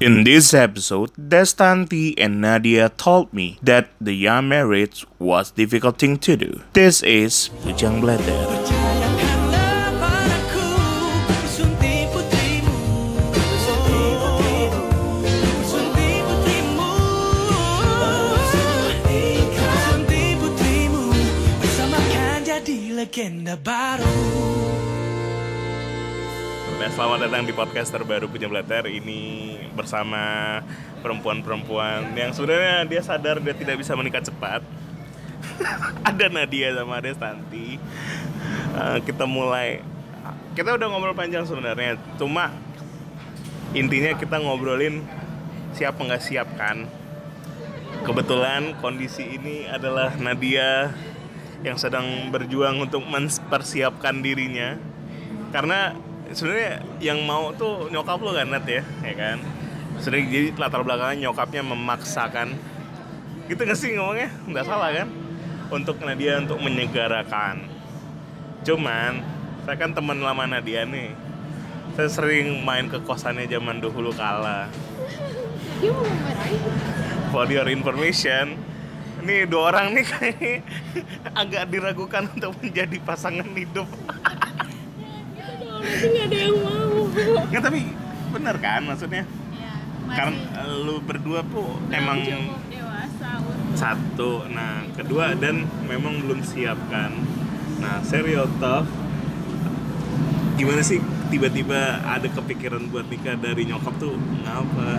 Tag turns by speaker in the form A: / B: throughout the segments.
A: In this episode, Destanti and Nadia told me that the young marriage was difficult thing to do. This is Bujang Blatter.
B: Percayakanlah padaku,
A: Nah, selamat datang di podcast terbaru Bujang Blatter ini bersama perempuan-perempuan yang sebenarnya dia sadar dia tidak bisa menikah cepat. Ada Nadia sama Destanti. Eh, kita mulai kita udah ngobrol panjang sebenarnya, cuma intinya kita ngobrolin siap nggak siap kan. Kebetulan kondisi ini adalah Nadia yang sedang berjuang untuk mempersiapkan dirinya karena sebenarnya yang mau tuh nyokap lo kan Nat ya ya kan? Sebenarnya jadi latar belakangnya nyokapnya memaksakan. Gitu gak sih ngomongnya? Nggak salah kan? Untuk Nadia untuk menyegarakan cuman saya kan teman lama Nadia nih. Saya sering main ke kosannya zaman dahulu kala.
C: Dia mau marahin
A: for your information ini dua orang nih kayak agak diragukan untuk menjadi pasangan hidup
C: Tapi gak ada yang mau.
A: Nggak, tapi bener kan maksudnya?
C: Ya,
A: karena lu berdua tuh emang
C: cukup dewasa untuk
A: satu. Nah kedua dan memang belum siap kan. Nah serial tough. Gimana sih tiba-tiba ada kepikiran buat nikah dari nyokap tuh? Ngapa?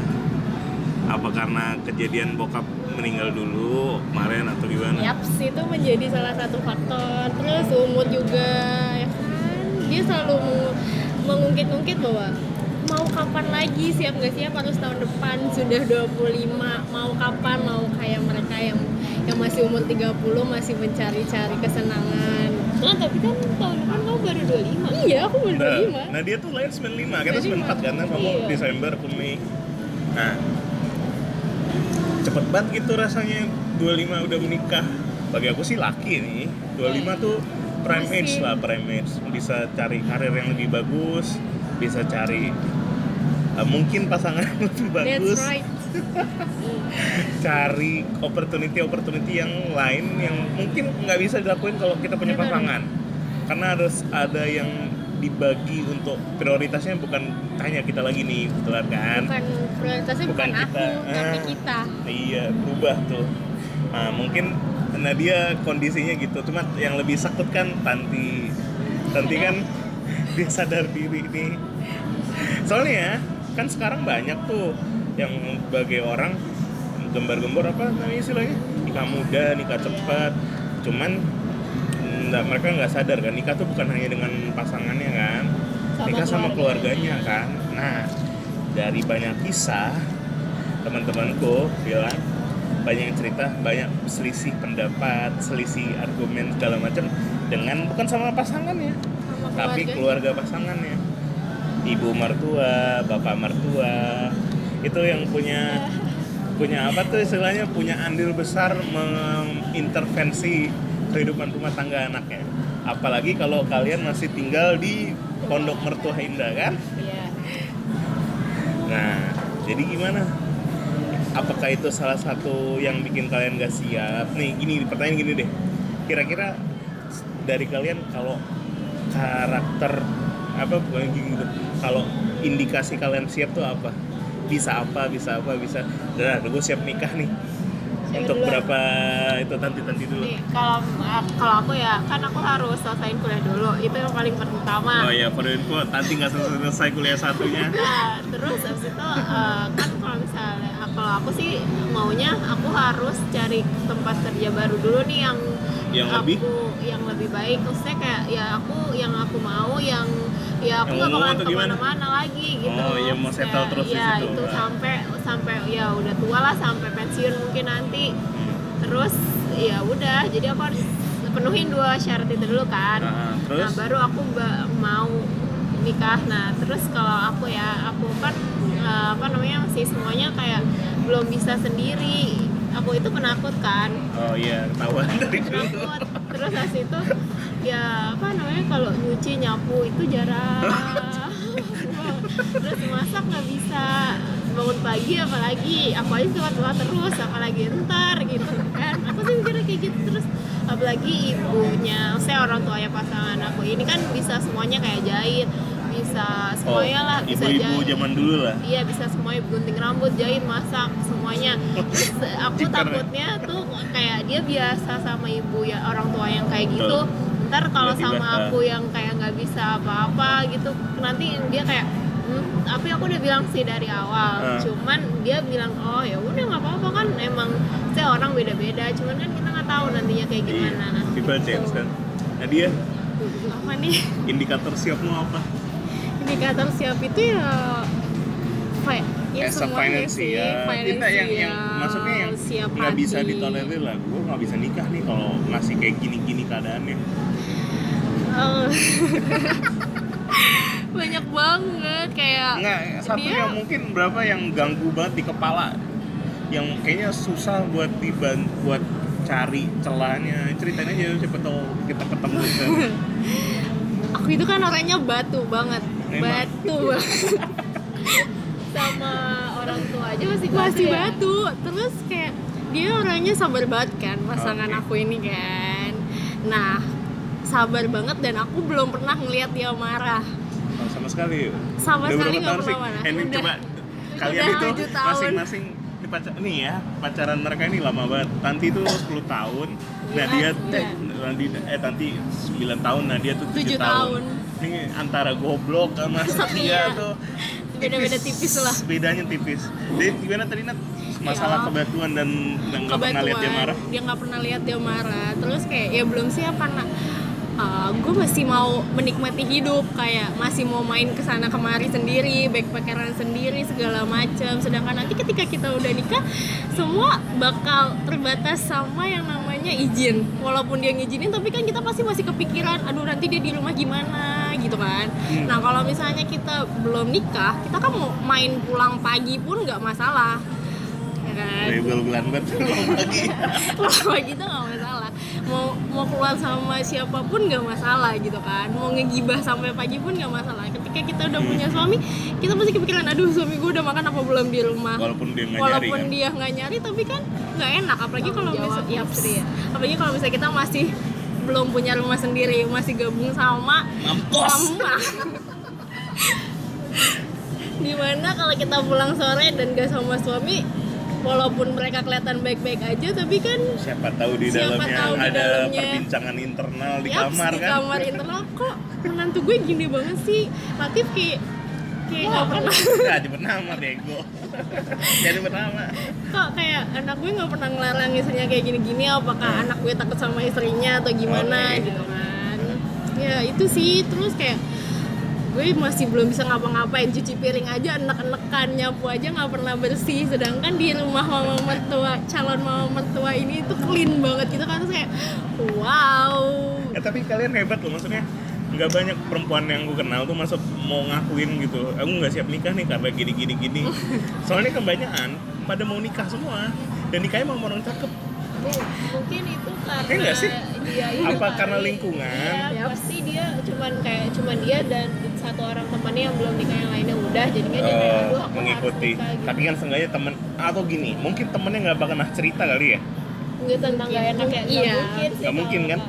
A: Apa karena kejadian bokap meninggal dulu kemarin atau gimana?
C: Yaps, itu menjadi salah satu faktor. Terus umur juga, Dia selalu meng- mengungkit-ungkit bahwa Mau kapan lagi, siap gak siap harus tahun depan Sudah 25, mau kapan, mau kayak mereka yang yang masih umur 30 masih mencari-cari kesenangan. Nah tapi kan tahun depan kamu baru 25 Iya, aku baru
A: Nah,
C: 25
A: nah dia tuh lahir 95, kita 94 kan, kamu
C: Iya.
A: Desember, aku Mei. Nah, cepet banget gitu rasanya. 25 udah menikah. Bagi aku sih laki nih, 25 tuh prime age lah, prime age. Bisa cari karir yang lebih bagus, bisa cari eh, mungkin pasangan yang lebih bagus.
C: That's right.
A: Cari opportunity-opportunity yang lain yang mungkin nggak bisa dilakuin kalau kita punya pasangan. Karena harus ada yang dibagi untuk prioritasnya bukan hanya kita lagi nih kebetulan kan?
C: Bukan prioritasnya bukan,
A: Bukan
C: aku,
A: kita.
C: tapi
A: Ah.
C: kita.
A: iya berubah tuh. Nah mungkin Nadia kondisinya gitu. Cuma yang lebih sakit kan Tanti. Tanti kan dia sadar diri nih. Soalnya kan sekarang banyak tuh yang sebagai orang gembar-gembor apa namanya istilahnya? Nikah muda nikah cepat. Cuman nggak mereka nggak sadar kan nikah tuh bukan hanya dengan pasangannya kan
C: Sama
A: nikah sama
C: keluarganya
A: kan. Nah dari banyak kisah teman-temanku bilang banyak yang cerita banyak selisih pendapat selisih argumen segala macam dengan bukan sama pasangannya
C: sama
A: tapi
C: keluarga.
A: keluarga pasangannya ibu mertua bapak mertua itu yang punya punya apa tuh istilahnya punya andil besar mengintervensi kehidupan rumah tangga anaknya apalagi kalau kalian masih tinggal di pondok mertua indah kan
C: Iya.
A: nah jadi gimana apakah itu salah satu yang bikin kalian gak siap? Nih gini pertanyaan gini deh. Kira-kira dari kalian kalau karakter apa bukan gini gitu kalau indikasi kalian siap tuh apa? Bisa apa bisa apa bisa. Nah gue siap nikah nih.
C: Siapa
A: untuk
C: duluan?
A: berapa itu tanti tanti dulu.
C: Nih, kalau kalau aku ya kan aku harus selesaiin kuliah dulu. Itu yang paling pertama.
A: Oh ya for info tanti nggak selesai selesai kuliah satunya.
C: Nah, terus abis itu eh, kan kalau misalnya kalau aku sih maunya aku harus cari tempat kerja baru dulu nih yang
A: Yang
C: aku,
A: lebih?
C: yang lebih baik maksudnya kayak ya aku yang aku mau yang ya aku nggak
A: mau
C: bakalan
A: ke
C: mana-mana lagi gitu
A: Oh, ya mau settle terus di
C: ya
A: situ.
C: itu sampai sampai ya udah tua lah sampai pensiun mungkin nanti terus ya udah jadi aku harus penuhin dua syarat itu dulu kan
A: Nah, terus?
C: nah baru aku mau nikah nah terus kalau aku ya aku kan eh, apa namanya masih semuanya kayak belum bisa sendiri. Aku itu penakut kan.
A: Oh iya ketahuan dari
C: penakut. Terus habis itu ya apa namanya kalau nyuci nyapu itu jarang. Terus masak nggak bisa. Bangun bangun pagi apalagi aku aja suka telat terus apalagi ntar gitu kan. Aku sih mikirnya kayak gitu terus. Apalagi ibunya saya orang tuanya pasangan aku. Ini kan bisa semuanya kayak jahit bisa semuanya lah bisa
A: Oh, ibu-ibu zaman dulu lah
C: Iya bisa semuanya gunting rambut, jahit, masak, semuanya. Terus aku
A: ya?
C: takutnya tuh kayak dia biasa sama ibu ya orang tua yang kayak gitu. Ntar kalau sama
A: ah.
C: aku yang kayak nggak bisa apa-apa gitu, nanti dia kayak "Hmm, tapi aku udah bilang sih dari awal.
A: Ah.
C: Cuman dia bilang oh ya udah nggak apa-apa kan emang saya orang beda-beda. Cuman kan kita nggak tahu nantinya kayak
A: Iya,
C: gimana.
A: people
C: Gitu.
A: change kan nah dia
C: Apa nih?
A: indikator siapmu apa
C: Indikator siap itu ya fi- ya
A: as a
C: semuanya
A: finance
C: sih,
A: ya kita yang yang
C: finansial,
A: maksudnya yang
C: siap
A: nggak bisa ditolerir lah. Gue nggak bisa nikah nih kalau masih kayak gini-gini keadaannya.
C: Eh, banyak banget kayak
A: Enggak, satu
C: dia-
A: yang mungkin berapa yang ganggu banget di kepala. Yang kayaknya susah buat diban buat cari celahnya. Ceritain aja siapa tahu kita ketemu. Kan
C: aku itu kan orangnya batu banget Batu sama orang tua aja masih batu masih
A: ya?
C: batu terus kayak dia orangnya sabar banget kan pasangan
A: Oke.
C: aku ini kan nah sabar banget dan aku belum pernah ngelihat dia marah
A: Oh, sama sekali
C: Sama
A: Udah
C: sekali nggak
A: tahun sih?
C: pernah marah.
A: Eh, ini
C: Udah.
A: coba kalian
C: Udah
A: itu
C: tahun.
A: masing-masing ini pacar nih ya pacaran mereka ini lama banget Tanti itu 10 tahun nah
C: Iya,
A: dia. Tanti eh Tanti 9 tahun nah dia tuh 7
C: Tujuh
A: tahun.
C: tahun.
A: Ini antara goblok sama setia
C: Setia.
A: tuh.
C: Beda-beda tipis. lah.
A: bedanya tipis. Jadi gimana tadi Nat? Masalah
C: Ya.
A: kebatuan dan nggak pernah lihat dia marah?
C: Dia nggak pernah lihat dia marah. Terus kayak ya belum siap karena gue masih mau menikmati hidup. Kayak masih mau main ke sana kemari sendiri backpackeran sendiri segala macam sedangkan nanti ketika kita udah nikah semua bakal terbatas sama yang namanya izin. Walaupun dia ngizinin tapi kan kita pasti masih kepikiran aduh nanti dia di rumah gimana gitu kan.
A: Hmm.
C: nah kalau misalnya kita belum nikah kita kan mau main pulang pagi pun nggak masalah. Ya kan?
A: Rebel bulan banget. Lagi
C: pulang pagi itu nggak masalah. Mau mau keluar sama siapa pun nggak masalah gitu kan. Mau ngegibah sampai pagi pun nggak masalah. Ketika kita udah punya suami kita pasti kepikiran aduh suami gue udah makan apa belum di rumah?
A: Walaupun dia nggak nyari
C: walaupun
A: kan.
C: dia nggak nyari tapi kan nggak enak. Apalagi kalau misalnya
D: ya.
C: apalagi kalau misalnya kita masih belum punya rumah sendiri masih gabung sama
A: mampus.
C: mama. Di mana kalau kita pulang sore dan gak sama suami walaupun mereka kelihatan baik-baik aja tapi kan
A: siapa tahu di
C: Siapa
A: dalamnya
C: tahu di
A: ada
C: dalamnya.
A: perbincangan internal di
C: Yaps,
A: kamar
C: di
A: kan?
C: kamar internal. Kok menantu gue gini banget sih? Latif kayak kayak nggak pernah.
A: Nggak nyebut nama bego jadi bernama
C: kok kayak anak gue nggak pernah ngelarang istrinya kayak gini-gini? Apakah anak gue takut sama istrinya atau gimana
A: Oke.
C: gitu kan? Ya itu sih. Terus kayak gue masih belum bisa ngapa-ngapain. Cuci piring aja enek-enekan nyapu aja nggak pernah bersih. Sedangkan di rumah mama mertua calon mama mertua ini tuh clean banget gitu kan. Terus kayak wow.
A: Eh tapi kalian hebat loh maksudnya nggak banyak perempuan yang gue kenal tuh masuk mau ngakuin gitu aku nggak siap nikah nih karena gini gini gini soalnya kebanyakan pada mau nikah semua dan nikahnya sama orang cakep
C: mungkin itu karena
A: Iya nggak sih?
C: dia itu
A: Apa
C: kali.
A: karena lingkungan?
C: Iya, pasti dia cuman kayak cuman dia dan satu orang temannya yang belum nikah yang lainnya udah jadinya dia kayak
A: Oh,
C: aduh aku harus
A: mengikuti
C: nikah," gitu.
A: tapi kan seenggaknya temen atau gini mungkin temennya nggak bakal nah cerita kali ya
C: nggak tentang gak enak ya
D: Iya.
C: nggak mungkin sih
A: nggak mungkin kan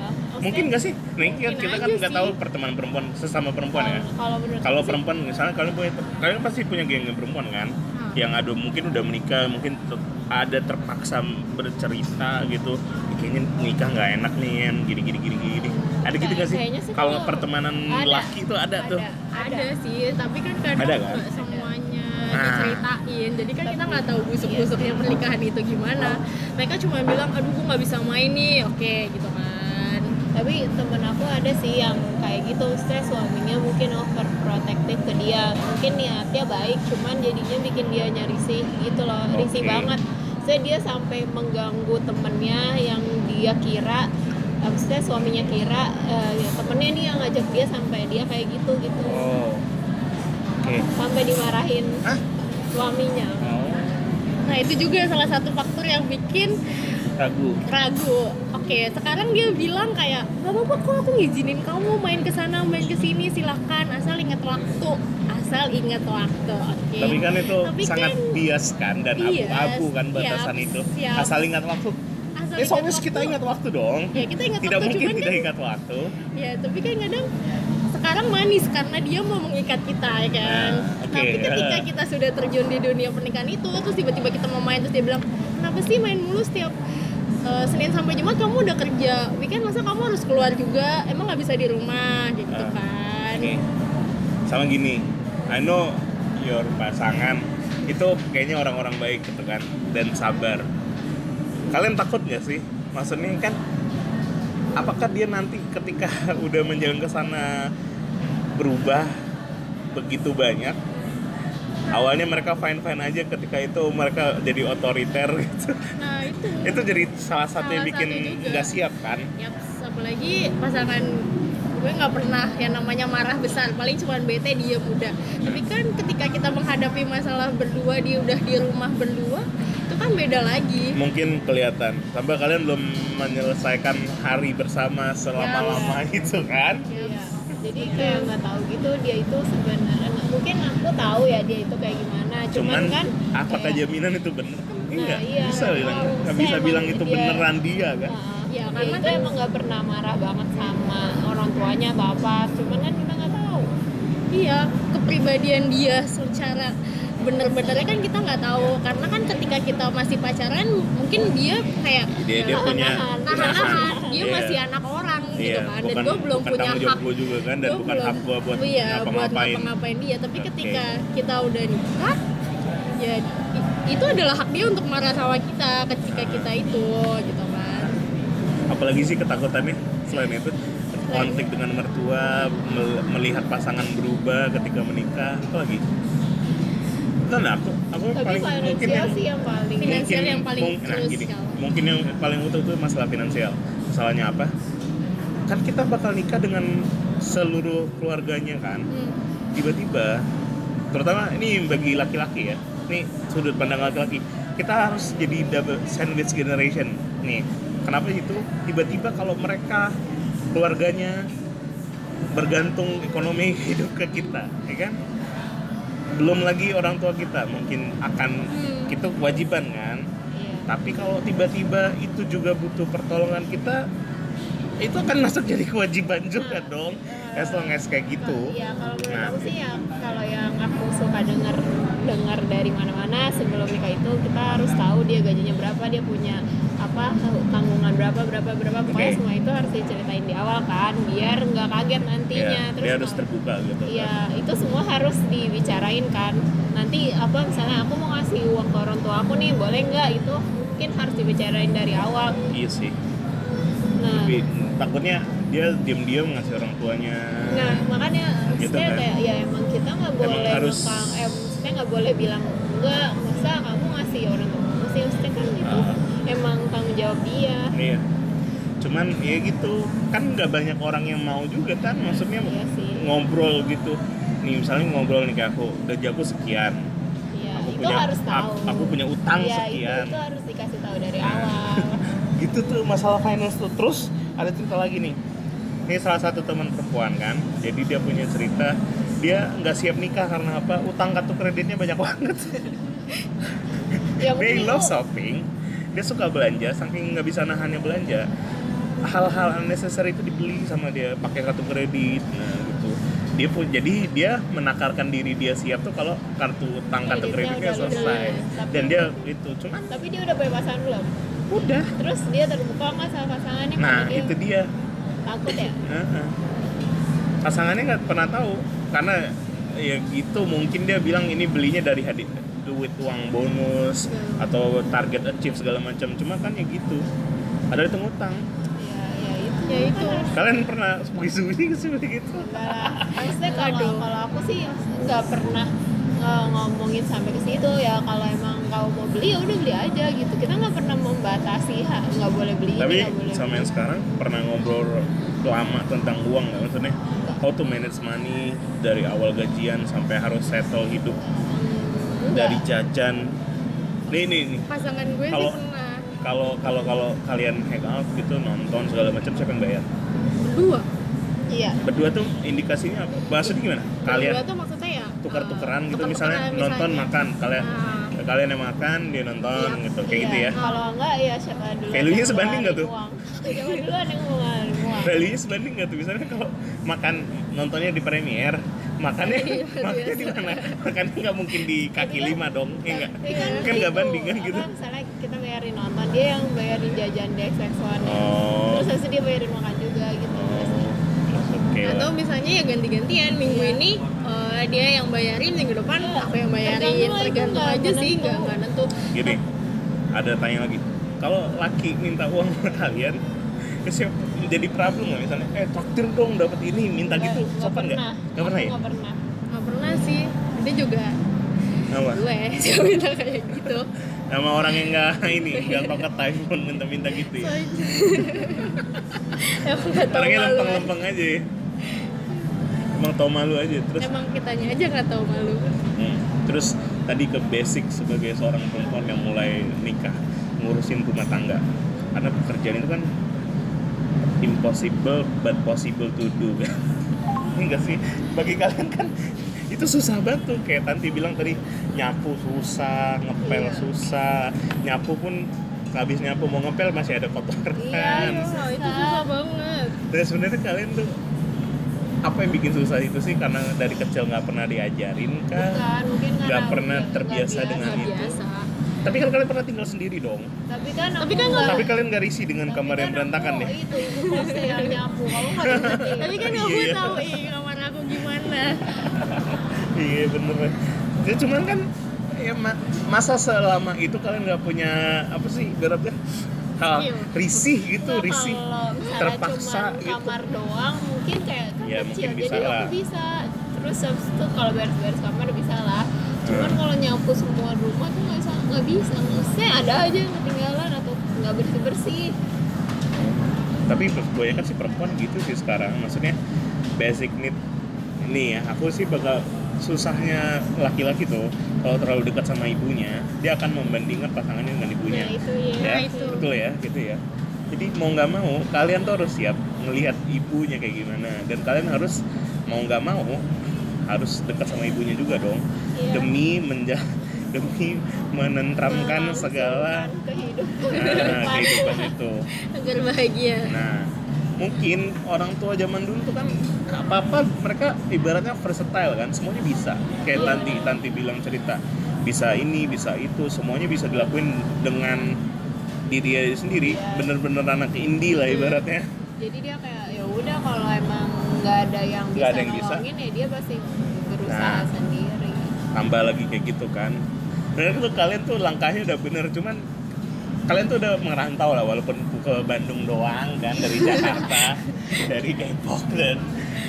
A: mungkin nggak sih? Nih
C: mungkin
A: kita
C: aja
A: kan nggak tahu pertemanan perempuan sesama perempuan ya.
C: Kalau- kalau
A: kalau perempuan misalnya kalian punya kalian pasti punya geng perempuan kan?
C: Hmm.
A: yang ada mungkin udah menikah mungkin ada terpaksa bercerita gitu. Kayaknya nikah nggak enak nih Yan. Gini gini gini gini ada gitu nggak sih?
C: sih
A: kalau pertemanan
C: ada.
A: laki itu ada, tuh.
C: Ada sih tapi kan kadang
A: Ada kan?
C: nggak semuanya
A: Nah.
C: diceritain. Jadi kan kita nggak tahu busuk-busuknya pernikahan itu gimana. Mereka cuma bilang aduh gue nggak bisa main nih. Oke gitu kan tapi temen aku ada sih yang kayak gitu stres suaminya mungkin overprotective ke dia. Mungkin niatnya baik cuman jadinya bikin dia risih gitu loh risih
A: Oke.
C: banget. Saya dia sampai mengganggu temennya yang dia kira maksudnya suaminya kira eh, ya temennya nih yang ngajak dia sampai dia kayak gitu gitu.
A: Oh. Oke.
C: Sampai dimarahin
A: Hah?
C: suaminya.
A: Oh
C: nah itu juga salah satu faktor yang bikin
A: ragu
C: ragu oke sekarang dia bilang kayak gak apa-apa kok aku ngizinin kamu main ke sana main ke sini silakan asal inget waktu asal ingat waktu oke
A: Tapi kan itu
C: Tapi
A: sangat
C: kan-
A: bias kan dan abu-abu kan batasan
C: siap,
A: itu.
C: siap.
A: Asal ingat waktu.
C: Asal
A: Eh,
C: ingat
A: soalnya kita ingat waktu dong.
C: ya kita ingat
A: Tidak
C: waktu
A: mungkin
C: cuman
A: tidak
C: kan
A: ingat waktu.
C: ya tapi kan kadang sekarang manis karena dia mau mengikat kita ya kan
A: Nah, oke,
C: tapi ketika kita sudah terjun di dunia pernikahan itu terus tiba-tiba kita mau main terus dia bilang kenapa sih main mulu setiap eh, Senin sampai Jumat kamu udah kerja weekend masa kamu harus keluar juga emang nggak bisa di rumah gitu
A: Ah,
C: kan
A: Oke. Sama gini, I know your pasangan itu kayaknya orang-orang baik gitu kan dan sabar. Kalian takut nggak sih? Maksudnya kan apakah dia nanti ketika udah menjalan ke sana berubah begitu banyak? Awalnya mereka fine-fine aja ketika itu mereka jadi otoriter gitu.
C: nah itu.
A: Itu jadi salah satu yang bikin nggak siap kan?
C: Yaps, apalagi pasangan gue nggak pernah yang namanya marah besar paling cuma bete dia udah tapi kan ketika kita menghadapi masalah berdua dia udah di rumah berdua itu kan beda lagi.
A: Mungkin kelihatan. Tambah kalian belum menyelesaikan hari bersama selama-lama itu kan?
D: Iya. Jadi kayak nggak tahu gitu dia itu sebenarnya mungkin aku tahu ya dia itu kayak gimana. Cuman,
A: cuman
D: kan
A: apakah
D: kayak-
A: jaminan itu bener kan enggak
D: iya,
A: bisa bilang nggak bisa bilang itu
D: dia-
A: beneran dia kan.
C: Ya,
D: Dia
C: karena
D: itu
C: kan-
D: emang nggak pernah marah banget sama orang tuanya atau apa. Cuman kan kita nggak tahu.
C: iya kepribadian dia secara bener-benernya kan kita nggak tahu karena kan ketika kita masih pacaran mungkin dia kayak
A: dia dia punya
C: nahan-nahan dia
A: Iya.
C: masih anak orang gitu
A: Iya,
C: kan. dan
A: bukan
C: gue belum
A: bukan
C: punya hak.
A: gue juga kan dan bukan
C: belum-
A: hak gue buat
C: iya, buat
A: ngapa-ngapain.
C: ngapa-ngapain. Dia tapi
A: Oke.
C: ketika kita udah nikah ya itu adalah hak dia untuk marah sama kita ketika kita itu gitu kan.
A: Apalagi sih ketakutannya selain itu konflik dengan mertua mel- melihat pasangan berubah ketika menikah apa lagi? Kan aku aku
D: Tapi
A: paling mungkin yang
D: sih yang paling.
C: Finansial
A: mungkin-
C: yang paling
A: nah, gini, mungkin yang paling utuh itu masalah finansial. Masalahnya apa kan kita bakal nikah dengan seluruh keluarganya kan
C: Hmm.
A: tiba-tiba terutama ini bagi laki-laki ya nih sudut pandang laki-laki kita harus jadi double sandwich generation nih kenapa itu tiba-tiba kalau mereka keluarganya bergantung ekonomi hidup ke kita ya kan belum lagi orang tua kita mungkin akan
C: Hmm.
A: itu kewajiban kan
D: Iya.
A: tapi kalau tiba-tiba itu juga butuh pertolongan kita itu akan masuk jadi kewajiban juga dong as long as kayak gitu
D: Iya, kalau menurut
A: Nah.
D: aku sih ya kalau yang aku suka dengar dengar dari mana-mana sebelum nikah itu kita harus tahu dia gajinya berapa, dia punya apa tanggungan berapa berapa berapa pokoknya
A: Oke.
D: semua itu harus diceritain di awal kan biar nggak kaget nantinya
A: Ya,
D: terus
A: dia harus terbuka gitu kan.
D: Iya, itu semua harus dibicarain kan. Nanti apa misalnya aku mau ngasih uang ke orang tua aku nih, boleh nggak? Itu mungkin harus dibicarain dari awal.
A: iya sih
D: Nah,
A: tapi takutnya dia diam-diam ngasih orang tuanya
D: nah makanya
A: Gitu kan.
D: kayak ya emang kita nggak
A: Emang
D: boleh
A: harus-
D: ngekang, eh maksudnya nggak boleh bilang enggak, masa kamu ngasih orang tua mesti maksudnya kan itu
A: Ah.
D: emang tanggung jawab dia.
A: iya cuman ya gitu kan nggak banyak orang yang mau juga kan maksudnya
D: Iya sih.
A: ngobrol gitu nih misalnya ngobrol nih kayak aku gaji aku sekian
D: Iya,
A: aku
D: itu
A: punya
D: harus tahu.
A: aku, aku punya utang
D: Iya, itu,
A: sekian
D: itu harus dikasih tahu dari
A: Nah.
D: awal.
A: gitu tuh masalah finance tuh terus ada cerita lagi nih. Ini salah satu teman perempuan kan jadi dia punya cerita dia nggak siap nikah karena apa? Utang kartu kreditnya banyak banget.
D: Ya
A: dia
D: mungkin
A: love shopping. Dia suka belanja saking nggak bisa nahannya belanja hal-hal unnecessary itu dibeli sama dia pakai kartu kredit nah gitu. Dia pun jadi dia menakarkan diri dia siap tuh kalau kartu utang kartu
D: Kreditnya
A: selesai. dan dia itu cuman
D: Tapi dia udah punya pasangan belum?
A: Udah
D: Terus dia terbuka nggak sama pasangannya?
A: nah
D: dia
A: itu dia
D: takut ya?
A: Heeh. pasangannya nggak pernah tahu karena ya gitu mungkin dia bilang ini belinya dari hadi duit uang bonus
D: Hmm.
A: atau target achieve segala macam cuma kan ya gitu ada itu ngutang
D: Ya, ya itu.
C: Ya, itu.
A: Kalian pernah sembunyi sih begitu
D: Enggak lah. Maksudnya kalau kalau aku sih nggak pernah eh, ngomongin sampai ke situ ya kalau emang kau mau beli ya udah beli aja gitu. Kita nggak pernah membatasi nggak boleh beli
A: tapi
D: boleh
A: sama
D: beli.
A: yang sekarang pernah ngobrol lama tentang uang nggak maksudnya? How to manage money dari awal gajian sampai harus settle hidup.
D: Enggak.
A: dari jajan. Nih nih nih.
C: Pasangan gue
A: Kalau-
C: sih pernah.
A: kalau kalau kalau kalian hang out gitu nonton segala macam siapa yang bayar?
C: Berdua
D: iya.
A: Berdua tuh indikasinya apa? Maksudnya gimana? Kalian.
C: berdua tuh ya
A: tukar-tukaran gitu
C: Tuker-tukeran
A: misalnya nonton
C: misalnya.
A: makan kalian
C: Ah.
A: kalian yang makan dia nonton
C: Iya.
A: gitu kayak gitu ya
D: Kalau enggak ya siapa dulu.
A: Value-nya sebanding nggak tuh?
D: Siapa duluan yang
A: value sebanding nggak tuh misalnya kalau makan nontonnya di premier makannya makannya di mana makannya nggak mungkin di kaki lima dong ya nggak
D: Tapi kan,
A: kan nggak banding kan gitu
D: misalnya kita bayarin nonton, dia yang bayarin jajan di XX1
A: Oh.
D: Terus habis dia bayarin makan juga gitu
A: lah.
C: atau misalnya ya ganti-gantian minggu ini eh, dia yang bayarin minggu depan aku yang bayarin.
D: Tergantung
C: aja sih nggak nggak nentu.
A: Gini ada tanya lagi. Kalau laki minta uang sama kalian terus siap jadi problem nggak misalnya? Eh traktir dong dapat ini minta gitu.
D: Nggak-
A: sopan nggak?
D: pernah.
A: nggak pernah ya?
D: Nggak pernah.
C: nggak pernah sih. Dia juga
A: apa
C: gue sih minta kayak gitu.
A: Sama orang yang nggak ini nggak toket typhoon minta-minta gitu ya? Orangnya lempeng-lempeng aja ya. Emang tau malu aja terus
C: emang kitanya aja nggak tahu malu
A: Hmm. Terus tadi ke basic sebagai seorang perempuan yang mulai nikah ngurusin rumah tangga. Karena pekerjaan itu kan impossible but possible to do kan. Ini enggak sih? Bagi kalian kan itu susah banget tuh kayak Tanti bilang tadi nyapu susah, ngepel
D: Iya.
A: susah, nyapu pun habis nyapu mau ngepel masih ada kotoran.
D: Iya,
C: Wah, itu susah banget
A: Dan sebenarnya kalian tuh apa yang bikin susah itu sih karena dari kecil nggak pernah diajarin kah?
D: Bukan, mungkin karena
A: Nggak pernah
D: nggak
A: terbiasa
D: biasa.
A: dengan
C: nggak
A: itu.
C: biasa
A: Tapi kan kalian pernah tinggal sendiri dong.
D: Tapi kan
C: Tapi kan
D: nggak-
A: Tapi kalian gak risih dengan
D: tapi
A: kamar yang
D: kan
A: berantakan ya?
D: Itu ibu kosnya yang nyapu. Kamu kan
C: tapi kan
A: Iya,
C: aku
A: iya.
C: tahu ih kamar aku gimana
A: Iya bener. Ya cuman kan ya ma- masa selama itu kalian nggak punya apa sih ibaratnya hal risih gitu
D: Nggak,
A: risih
D: kalau
A: terpaksa
D: cuman
A: gitu.
D: kamar doang mungkin kayak kan
A: Ya,
D: kecil
A: mungkin bisa
D: jadi
A: lah.
D: aku bisa terus habis itu kalau beres-beres kamar bisa lah cuman
A: Hmm.
D: kalau nyapu semua rumah tuh nggak bisa nggak bisa maksudnya ada aja yang ketinggalan atau nggak bersih bersih
A: Tapi kebanyakan sih perempuan gitu sih sekarang. Maksudnya basic need ini ya. Aku sih bakal susahnya laki-laki tuh kalau terlalu dekat sama ibunya, dia akan membandingkan pasangannya dengan ibunya.
D: nah itu ya,
A: ya,
C: itu.
A: betul ya, gitu ya. Jadi mau nggak mau kalian tuh harus siap ngelihat ibunya kayak gimana dan kalian harus mau nggak mau harus dekat sama ibunya juga dong
D: Iya.
A: demi menja demi menentramkan segala
D: Melangsungkan kehidupan
A: nah, kehidupan itu.
C: agar bahagia
A: Nah, mungkin orang tua zaman dulu tuh kan apa apa mereka ibaratnya versatile kan, semuanya bisa. Kayak
D: Iya.
A: Tanti Tanti bilang cerita bisa ini bisa itu semuanya bisa dilakuin dengan diri dia sendiri bener-bener anak indie lah ibaratnya.
D: Jadi dia kayak ya udah kalau emang nggak ada yang bisa
A: Nggak ada yang bisa.
D: ya dia pasti berusaha
A: Nah.
D: sendiri.
A: Tambah lagi kayak gitu kan. Bener tuh kalian tuh langkahnya udah bener cuman kalian tuh udah merantau lah walaupun ke Bandung doang kan dari Jakarta dari Depok dan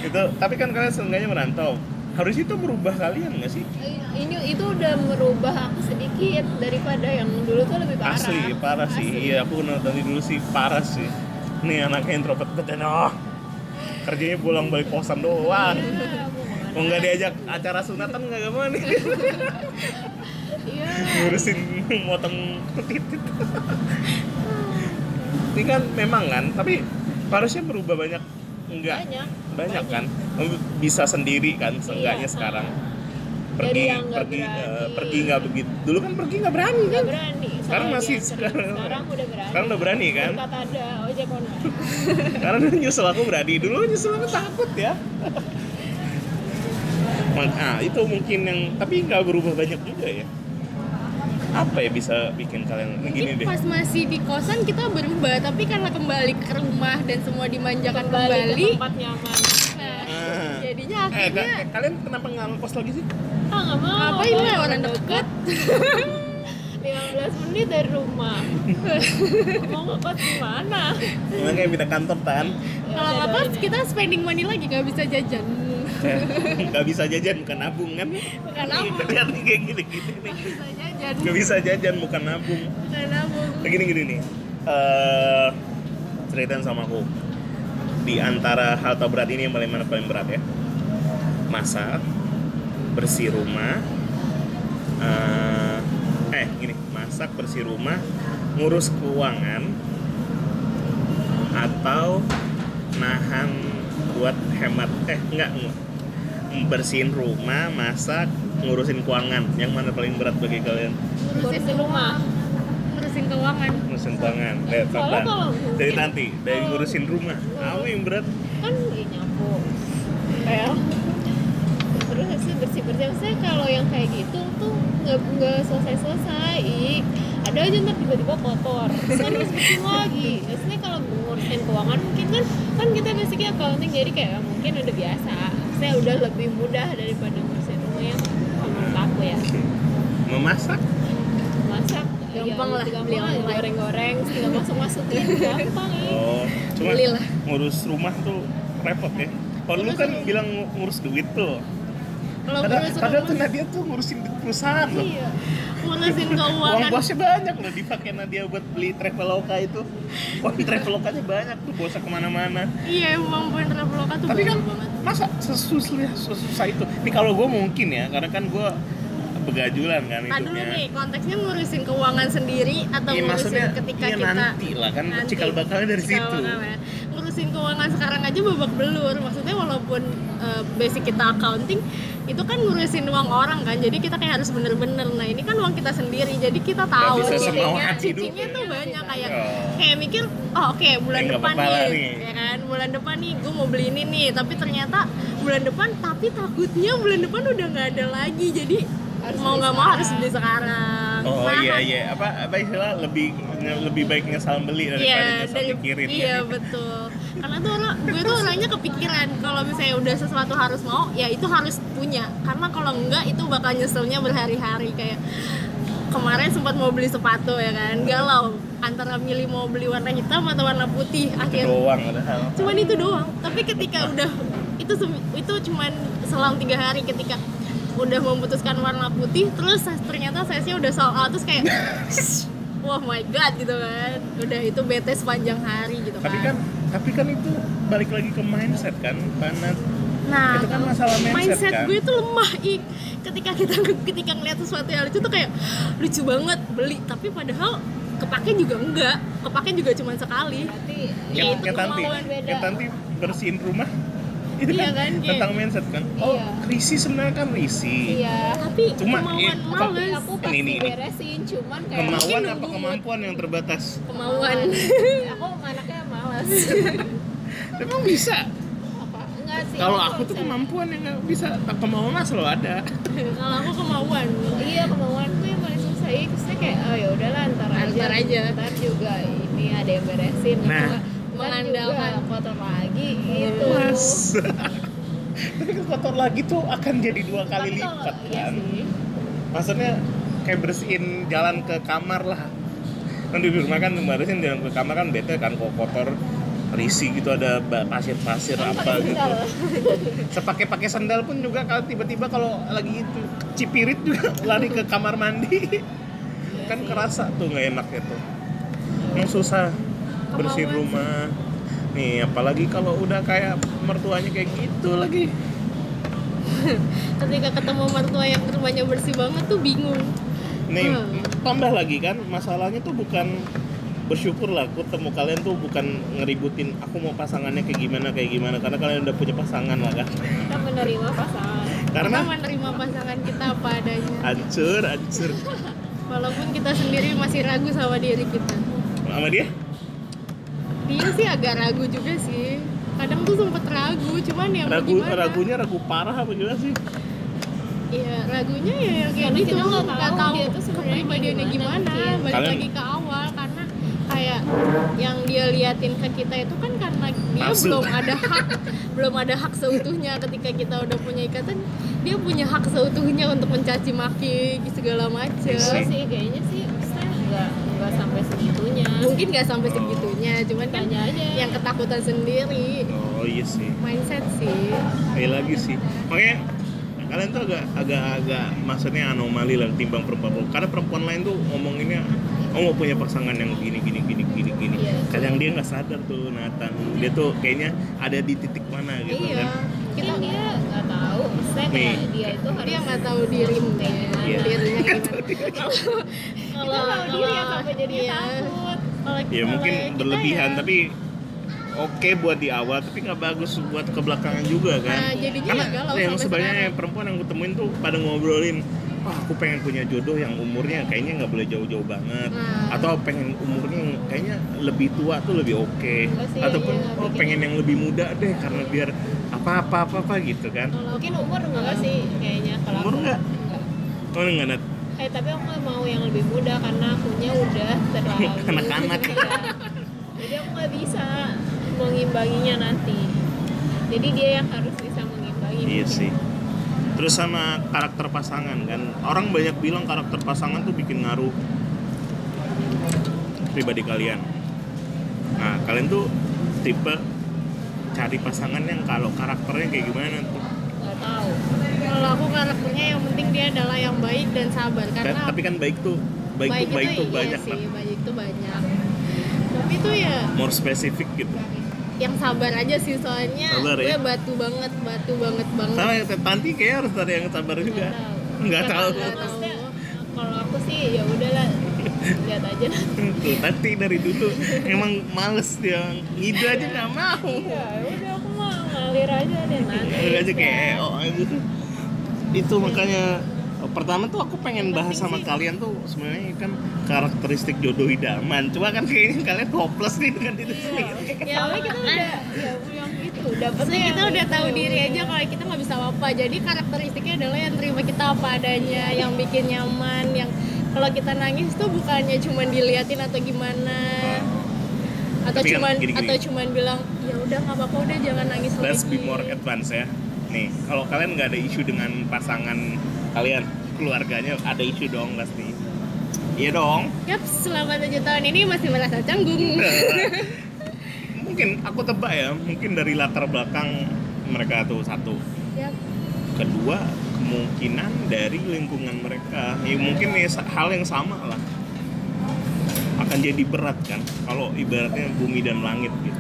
A: itu tapi kan kalian seenggaknya merantau harus itu merubah kalian nggak sih?
D: Ini itu udah merubah aku sedikit daripada yang dulu tuh lebih parah.
A: Asli parah sih.
D: Asli.
A: iya aku nonton dulu sih parah sih. Nih anaknya introvert banget oh kerjanya pulang balik kosan doang.
D: Iya, mau
A: nggak diajak acara sunatan nggak gak mau nih?
D: Iya.
A: Ngurusin motong titit ini kan memang kan tapi harusnya berubah banyak. Enggak
D: banyak
A: banyak kan? Bisa sendiri kan seenggaknya
D: Iya.
A: sekarang. Pergi
D: yang
A: pergi eh, pergi nggak begitu. Dulu kan pergi nggak berani kan?
D: berani.
A: Sekarang masih- sekarang-
D: sekarang udah berani.
A: sekarang udah berani kan?
D: Ada ojek online.
A: Karena nyusul aku berani. Dulu nyusul aku takut ya. Mak- ah itu mungkin yang tapi nggak berubah banyak juga ya apa ya bisa bikin kalian
C: mungkin
A: gini deh?
C: pas masih di kosan kita berubah tapi karena kembali ke rumah dan semua dimanjakan
D: kembali,
C: kembali,
D: ke tempat nyaman.
C: Nah,
A: Ah.
C: jadinya
A: eh
C: akhirnya
A: ka- kalian kenapa nggak ngekos lagi sih?
D: Ah nggak mau.
C: Ngapain lah
D: Kalau
C: orang deket.
D: 15 menit dari rumah. Mau ngekos di mana?
A: Emang kayak pindah kantor tan.
C: Kalau ngekos kita spending money lagi nggak bisa jajan
A: nggak bisa jajan bukan nabung kan?
C: Bukan nabung.
A: Lihat nih kayak gini gini. Nih
C: bisa jajan.
A: Nggak bisa jajan bukan nabung.
C: Bukan nabung.
A: Nah, gini nih. Eh ceritain sama aku. Di antara hal terberat ini yang paling mana paling berat ya? Masak bersih rumah eh, eh gini. Masak bersih rumah ngurus keuangan atau nahan buat hemat. Eh enggak enggak bersihin rumah masak ngurusin keuangan. Yang mana paling berat bagi kalian?
C: Ngurusin rumah. Ngurusin keuangan.
A: Ngurusin keuangan. Lihat
D: Soalnya kalau
A: dari nanti dari
D: kalau-
A: ngurusin rumah. Apa yang berat?
D: Kan ya nyapu. Kayak terus sih? Bersih bersih. Maksudnya kalau yang kayak gitu tuh nggak nggak selesai selesai ada aja ntar tiba-tiba kotor. Kan harus bersih lagi. Maksudnya kalau ngurusin keuangan mungkin kan kan kita basicnya accounting jadi kayak mungkin udah biasa saya udah lebih mudah daripada ngurusin rumah yang menurut aku ya.
A: Memasak?
D: Masak
C: Gampang
D: ya,
C: lah,
D: gampang
C: beli
D: lah
C: online.
D: goreng-goreng tinggal masuk masukin gampang ya.
A: Oh cuma
C: Beli lah.
A: ngurus rumah tuh repot ya. Kalau lu kan bilang ngurus duit tuh.
C: Kalau
A: padahal padahal tuh
C: rumah
A: Nadia tuh ngurusin perusahaan loh
C: ngurusin
A: uang
C: keuangan
A: bosnya banyak loh dipakai Nadia buat beli traveloka itu. Uang travelokanya banyak tuh bosnya ke mana-mana.
C: Iya emang poin traveloka tuh
A: tapi kan
C: banget.
A: masa sesusah sesusah itu? Ini kalau gue mungkin ya karena kan gue begajulan kan hidupnya.
C: nih konteksnya ngurusin keuangan sendiri atau
A: Iya,
C: ngurusin ketika
A: iya,
C: kita
A: nanti lah kan
C: Nanti.
A: cikal bakalnya dari
C: Cikal
A: situ.
C: bakalnya. Ngurusin keuangan sekarang aja babak belur. Maksudnya walaupun uh, basic kita accounting itu kan ngurusin uang orang kan. Jadi kita kayak harus bener-bener. Nah ini kan uang kita sendiri. Jadi kita tahu cicinya cicinya tuh banyak. Kayak
A: Oh.
C: kayak mikir oh oke bulan
A: Eh, nggak
C: depan nih,
A: nih.
C: ya kan? Bulan depan nih gue mau beli ini nih. Tapi ternyata bulan depan tapi takutnya bulan depan udah nggak ada lagi. Jadi
D: Harus
C: mau nggak mau harus beli sekarang
A: oh
C: Nah,
A: iya iya apa apa istilah lebih lebih baik nyesal beli daripada
C: Iya,
A: nyesal
C: dari,
A: mikirin
C: iya
A: ya.
C: betul. Karena tuh orang, gue tuh orangnya kepikiran kalau misalnya udah sesuatu harus mau, ya itu harus punya. Karena kalau enggak itu bakal nyeselnya berhari-hari kayak kemarin sempat mau beli sepatu ya kan, galau antara milih mau beli warna hitam atau warna putih.
A: itu
C: Akhir
A: doang
C: cuman itu doang. Tapi ketika udah itu itu cuman selang tiga hari ketika udah memutuskan warna putih, terus ternyata size-nya udah sold out terus kayak wah my god gitu kan. Udah itu bete sepanjang hari gitu
A: tapi kan. tapi kan itu balik lagi ke mindset kan karena
C: nah
A: itu kan masalah mindset, kan?
C: gue tuh lemah ik ketika kita ketika ngeliat sesuatu yang lucu tuh kayak lucu banget beli. Tapi padahal kepake juga enggak. Kepake juga cuma sekali.
D: Berarti
C: Ya,
A: kayak
C: itu kemauan
D: beda.
A: kayak tanti bersihin rumah itu
C: Iya
A: kan,
C: kan,
A: tentang mindset kan? Oh
D: Iya.
A: risi sebenarnya kan risi.
D: Iya.
C: Tapi
A: Cuma,
C: kemauan
A: eh,
C: males
D: tapi aku pasti
A: Ini, ini,
D: beresin cuman kayak
A: kemauan apa
C: nunggu
A: kemampuan yang terbatas?
C: Kemauan.
D: Aku anaknya malas.
A: Emang bisa?
D: Apa? Enggak sih
A: kalau
D: aku
A: tuh kemampuan yang nggak bisa. Kemauan mah selalu ada.
C: Kalau aku kemauan.
D: Iya kemauan tuh yang paling susah. Ya terusnya kayak oh ya udahlah antar aja.
C: Antar aja.
D: ntar juga ini ada yang beresin.
A: Nah.
C: Mengandalkan.
D: juga kotor lagi gitu.
A: Mas. Tapi kotor lagi tuh akan jadi dua kali
D: Tapi kalau-
A: lipat
D: iya
A: kan?
D: sih.
A: Maksudnya kayak bersihin jalan ke kamar lah. Kan di rumah kan bersihin jalan ke kamar kan bete kan kok kotor risi gitu ada pasir-pasir apa gitu. Sepakai pakai sandal pun juga kalau tiba-tiba kalau lagi itu cipirit juga lari ke kamar mandi. Kan kerasa tuh nggak enak itu. Emang susah bersihin
C: Kemauan. sih.
A: rumah. Nih apalagi kalau udah kayak mertuanya kayak gitu lagi.
C: Ketika ketemu mertua yang rumahnya bersih banget tuh bingung.
A: Nih
C: Hmm.
A: tambah lagi kan masalahnya tuh bukan bersyukur lah aku temu kalian tuh bukan ngeributin aku mau pasangannya kayak gimana kayak gimana karena kalian udah punya pasangan lah kan.
D: Kita menerima pasangan.
A: Karena
C: kita menerima pasangan kita apa adanya.
A: Hancur hancur.
C: Walaupun kita sendiri masih ragu sama diri kita.
A: Sama dia
C: dia sih agak ragu juga sih. Kadang tuh sempet ragu cuman ya
A: ragu
C: gimana?
A: ragunya ragu parah apa gimana sih?
C: Iya, ragunya ya yang kayak
D: Karena
C: gitu.
D: kita nggak tahu
C: tahu
D: dia tuh sebenarnya
C: kepribadiannya
D: gimana
C: gimana, balik
A: Kalian-
C: lagi ke awal karena kayak yang dia liatin ke kita itu kan karena dia
A: Palsu.
C: belum ada hak belum ada hak seutuhnya ketika kita udah punya ikatan. Dia punya hak seutuhnya untuk mencaci maki segala macem.
A: Iya
D: Enggak sih kayaknya sih sampai segitunya.
C: Mungkin nggak sampai segitunya cuman kan
D: tanya aja.
C: yang ketakutan sendiri.
A: Oh iya sih.
C: Mindset sih.
A: Kayak lagi sih. Makanya kalian tuh agak agak agak maksudnya anomali lah timbang perempuan. Karena perempuan lain tuh ngomonginnya oh mau punya pasangan yang gini gini gini gini gini.
D: Iya.
A: kadang dia nggak sadar tuh Nathan. Dia tuh kayaknya ada di titik mana gitu
C: iya.
A: kan.
D: Kita dia maksudnya
A: Nih.
D: kayak dia itu harus
C: dia nggak tahu dirinya
A: Iya.
C: dirinya gimana.
D: kita tahu diri ya sampai jadi
C: iya.
D: takut.
C: Kalau-
A: ya
C: kalau
A: mungkin berlebihan
C: ya-
A: tapi oke buat di awal tapi nggak bagus buat ke belakangan juga kan?
C: Nah, jadinya
A: karena
C: ya galau
A: yang sebenarnya yang perempuan yang kutemuin tuh pada ngobrolin wah aku pengen punya jodoh yang umurnya kayaknya nggak boleh jauh-jauh banget.
C: Nah.
A: atau pengen umurnya yang kayaknya lebih tua tuh lebih oke.
D: Sih,
A: ataupun
D: iya,
A: oh pengen yang lebih muda deh karena biar apa apa apa apa gitu kan
D: mungkin umur enggak sih kayaknya kalau
A: Umur enggak? oh enggak Nat?
D: Eh tapi aku mau yang lebih muda karena akunya udah terlalu
A: Anak-anak.
D: Iya. Jadi aku nggak bisa mengimbanginya nanti. Jadi dia yang harus bisa mengimbangi.
A: Iya
D: mungkin.
A: sih. Terus sama karakter pasangan kan. Orang banyak bilang karakter pasangan tuh bikin ngaruh pribadi kalian. Nah, kalian tuh tipe cari pasangan yang kalau karakternya kayak gimana tuh?
D: Nggak tahu.
C: Kalau aku karakternya yang penting dia adalah yang baik dan sabar
A: Kan-
C: karena
A: tapi kan baik tuh baik, tuh baik tuh
C: iya
A: banyak
C: sih,
A: Nat.
C: baik tuh banyak. Tapi tuh ya
A: More spesifik gitu.
C: yang sabar aja sih soalnya
A: Sabar ya?
C: gue batu banget, batu banget banget.
A: Sama yang Tanti kayak harus ada yang sabar juga. Nggak tahu.
C: Nggak tahu.
D: Maksudnya kalau aku sih ya udahlah lihat aja nanti.
A: Tuh, Tanti dari dulu emang males dia ngide aja nggak mau.
D: Ya udah aku mah ngalir aja deh nanti.
A: Lu aja kayak oh gitu. Itu makanya pertama tuh aku pengen bahas sama kalian tuh sebenarnya kan karakteristik jodoh idaman. Cuma kan kayaknya kalian hopeless nih dengan itu sendiri.
C: Ya,
D: kita udah ya yang itu dapetnya
C: kita
D: yang
C: udah tahu
D: ya
C: diri aja kalau kita nggak bisa apa jadi karakteristiknya adalah yang terima kita apa adanya yang bikin nyaman yang kalau kita nangis tuh bukannya cuma diliatin atau gimana atau
A: Tapi kan
C: cuman
A: gini-gini.
C: atau cuman bilang ya udah nggak apa-apa udah jangan nangis
A: Let's
C: lagi
A: be more advance ya. Nih, kalau kalian nggak ada isu dengan pasangan kalian, keluarganya ada isu dong pasti. Iya dong.
C: Yap, selama tujuh tahun ini masih merasa canggung
A: mungkin aku tebak ya, mungkin dari latar belakang mereka tuh satu.
C: Yap.
A: kedua kemungkinan dari lingkungan mereka ya mungkin ya hal yang sama lah akan jadi berat kan kalau ibaratnya bumi dan langit gitu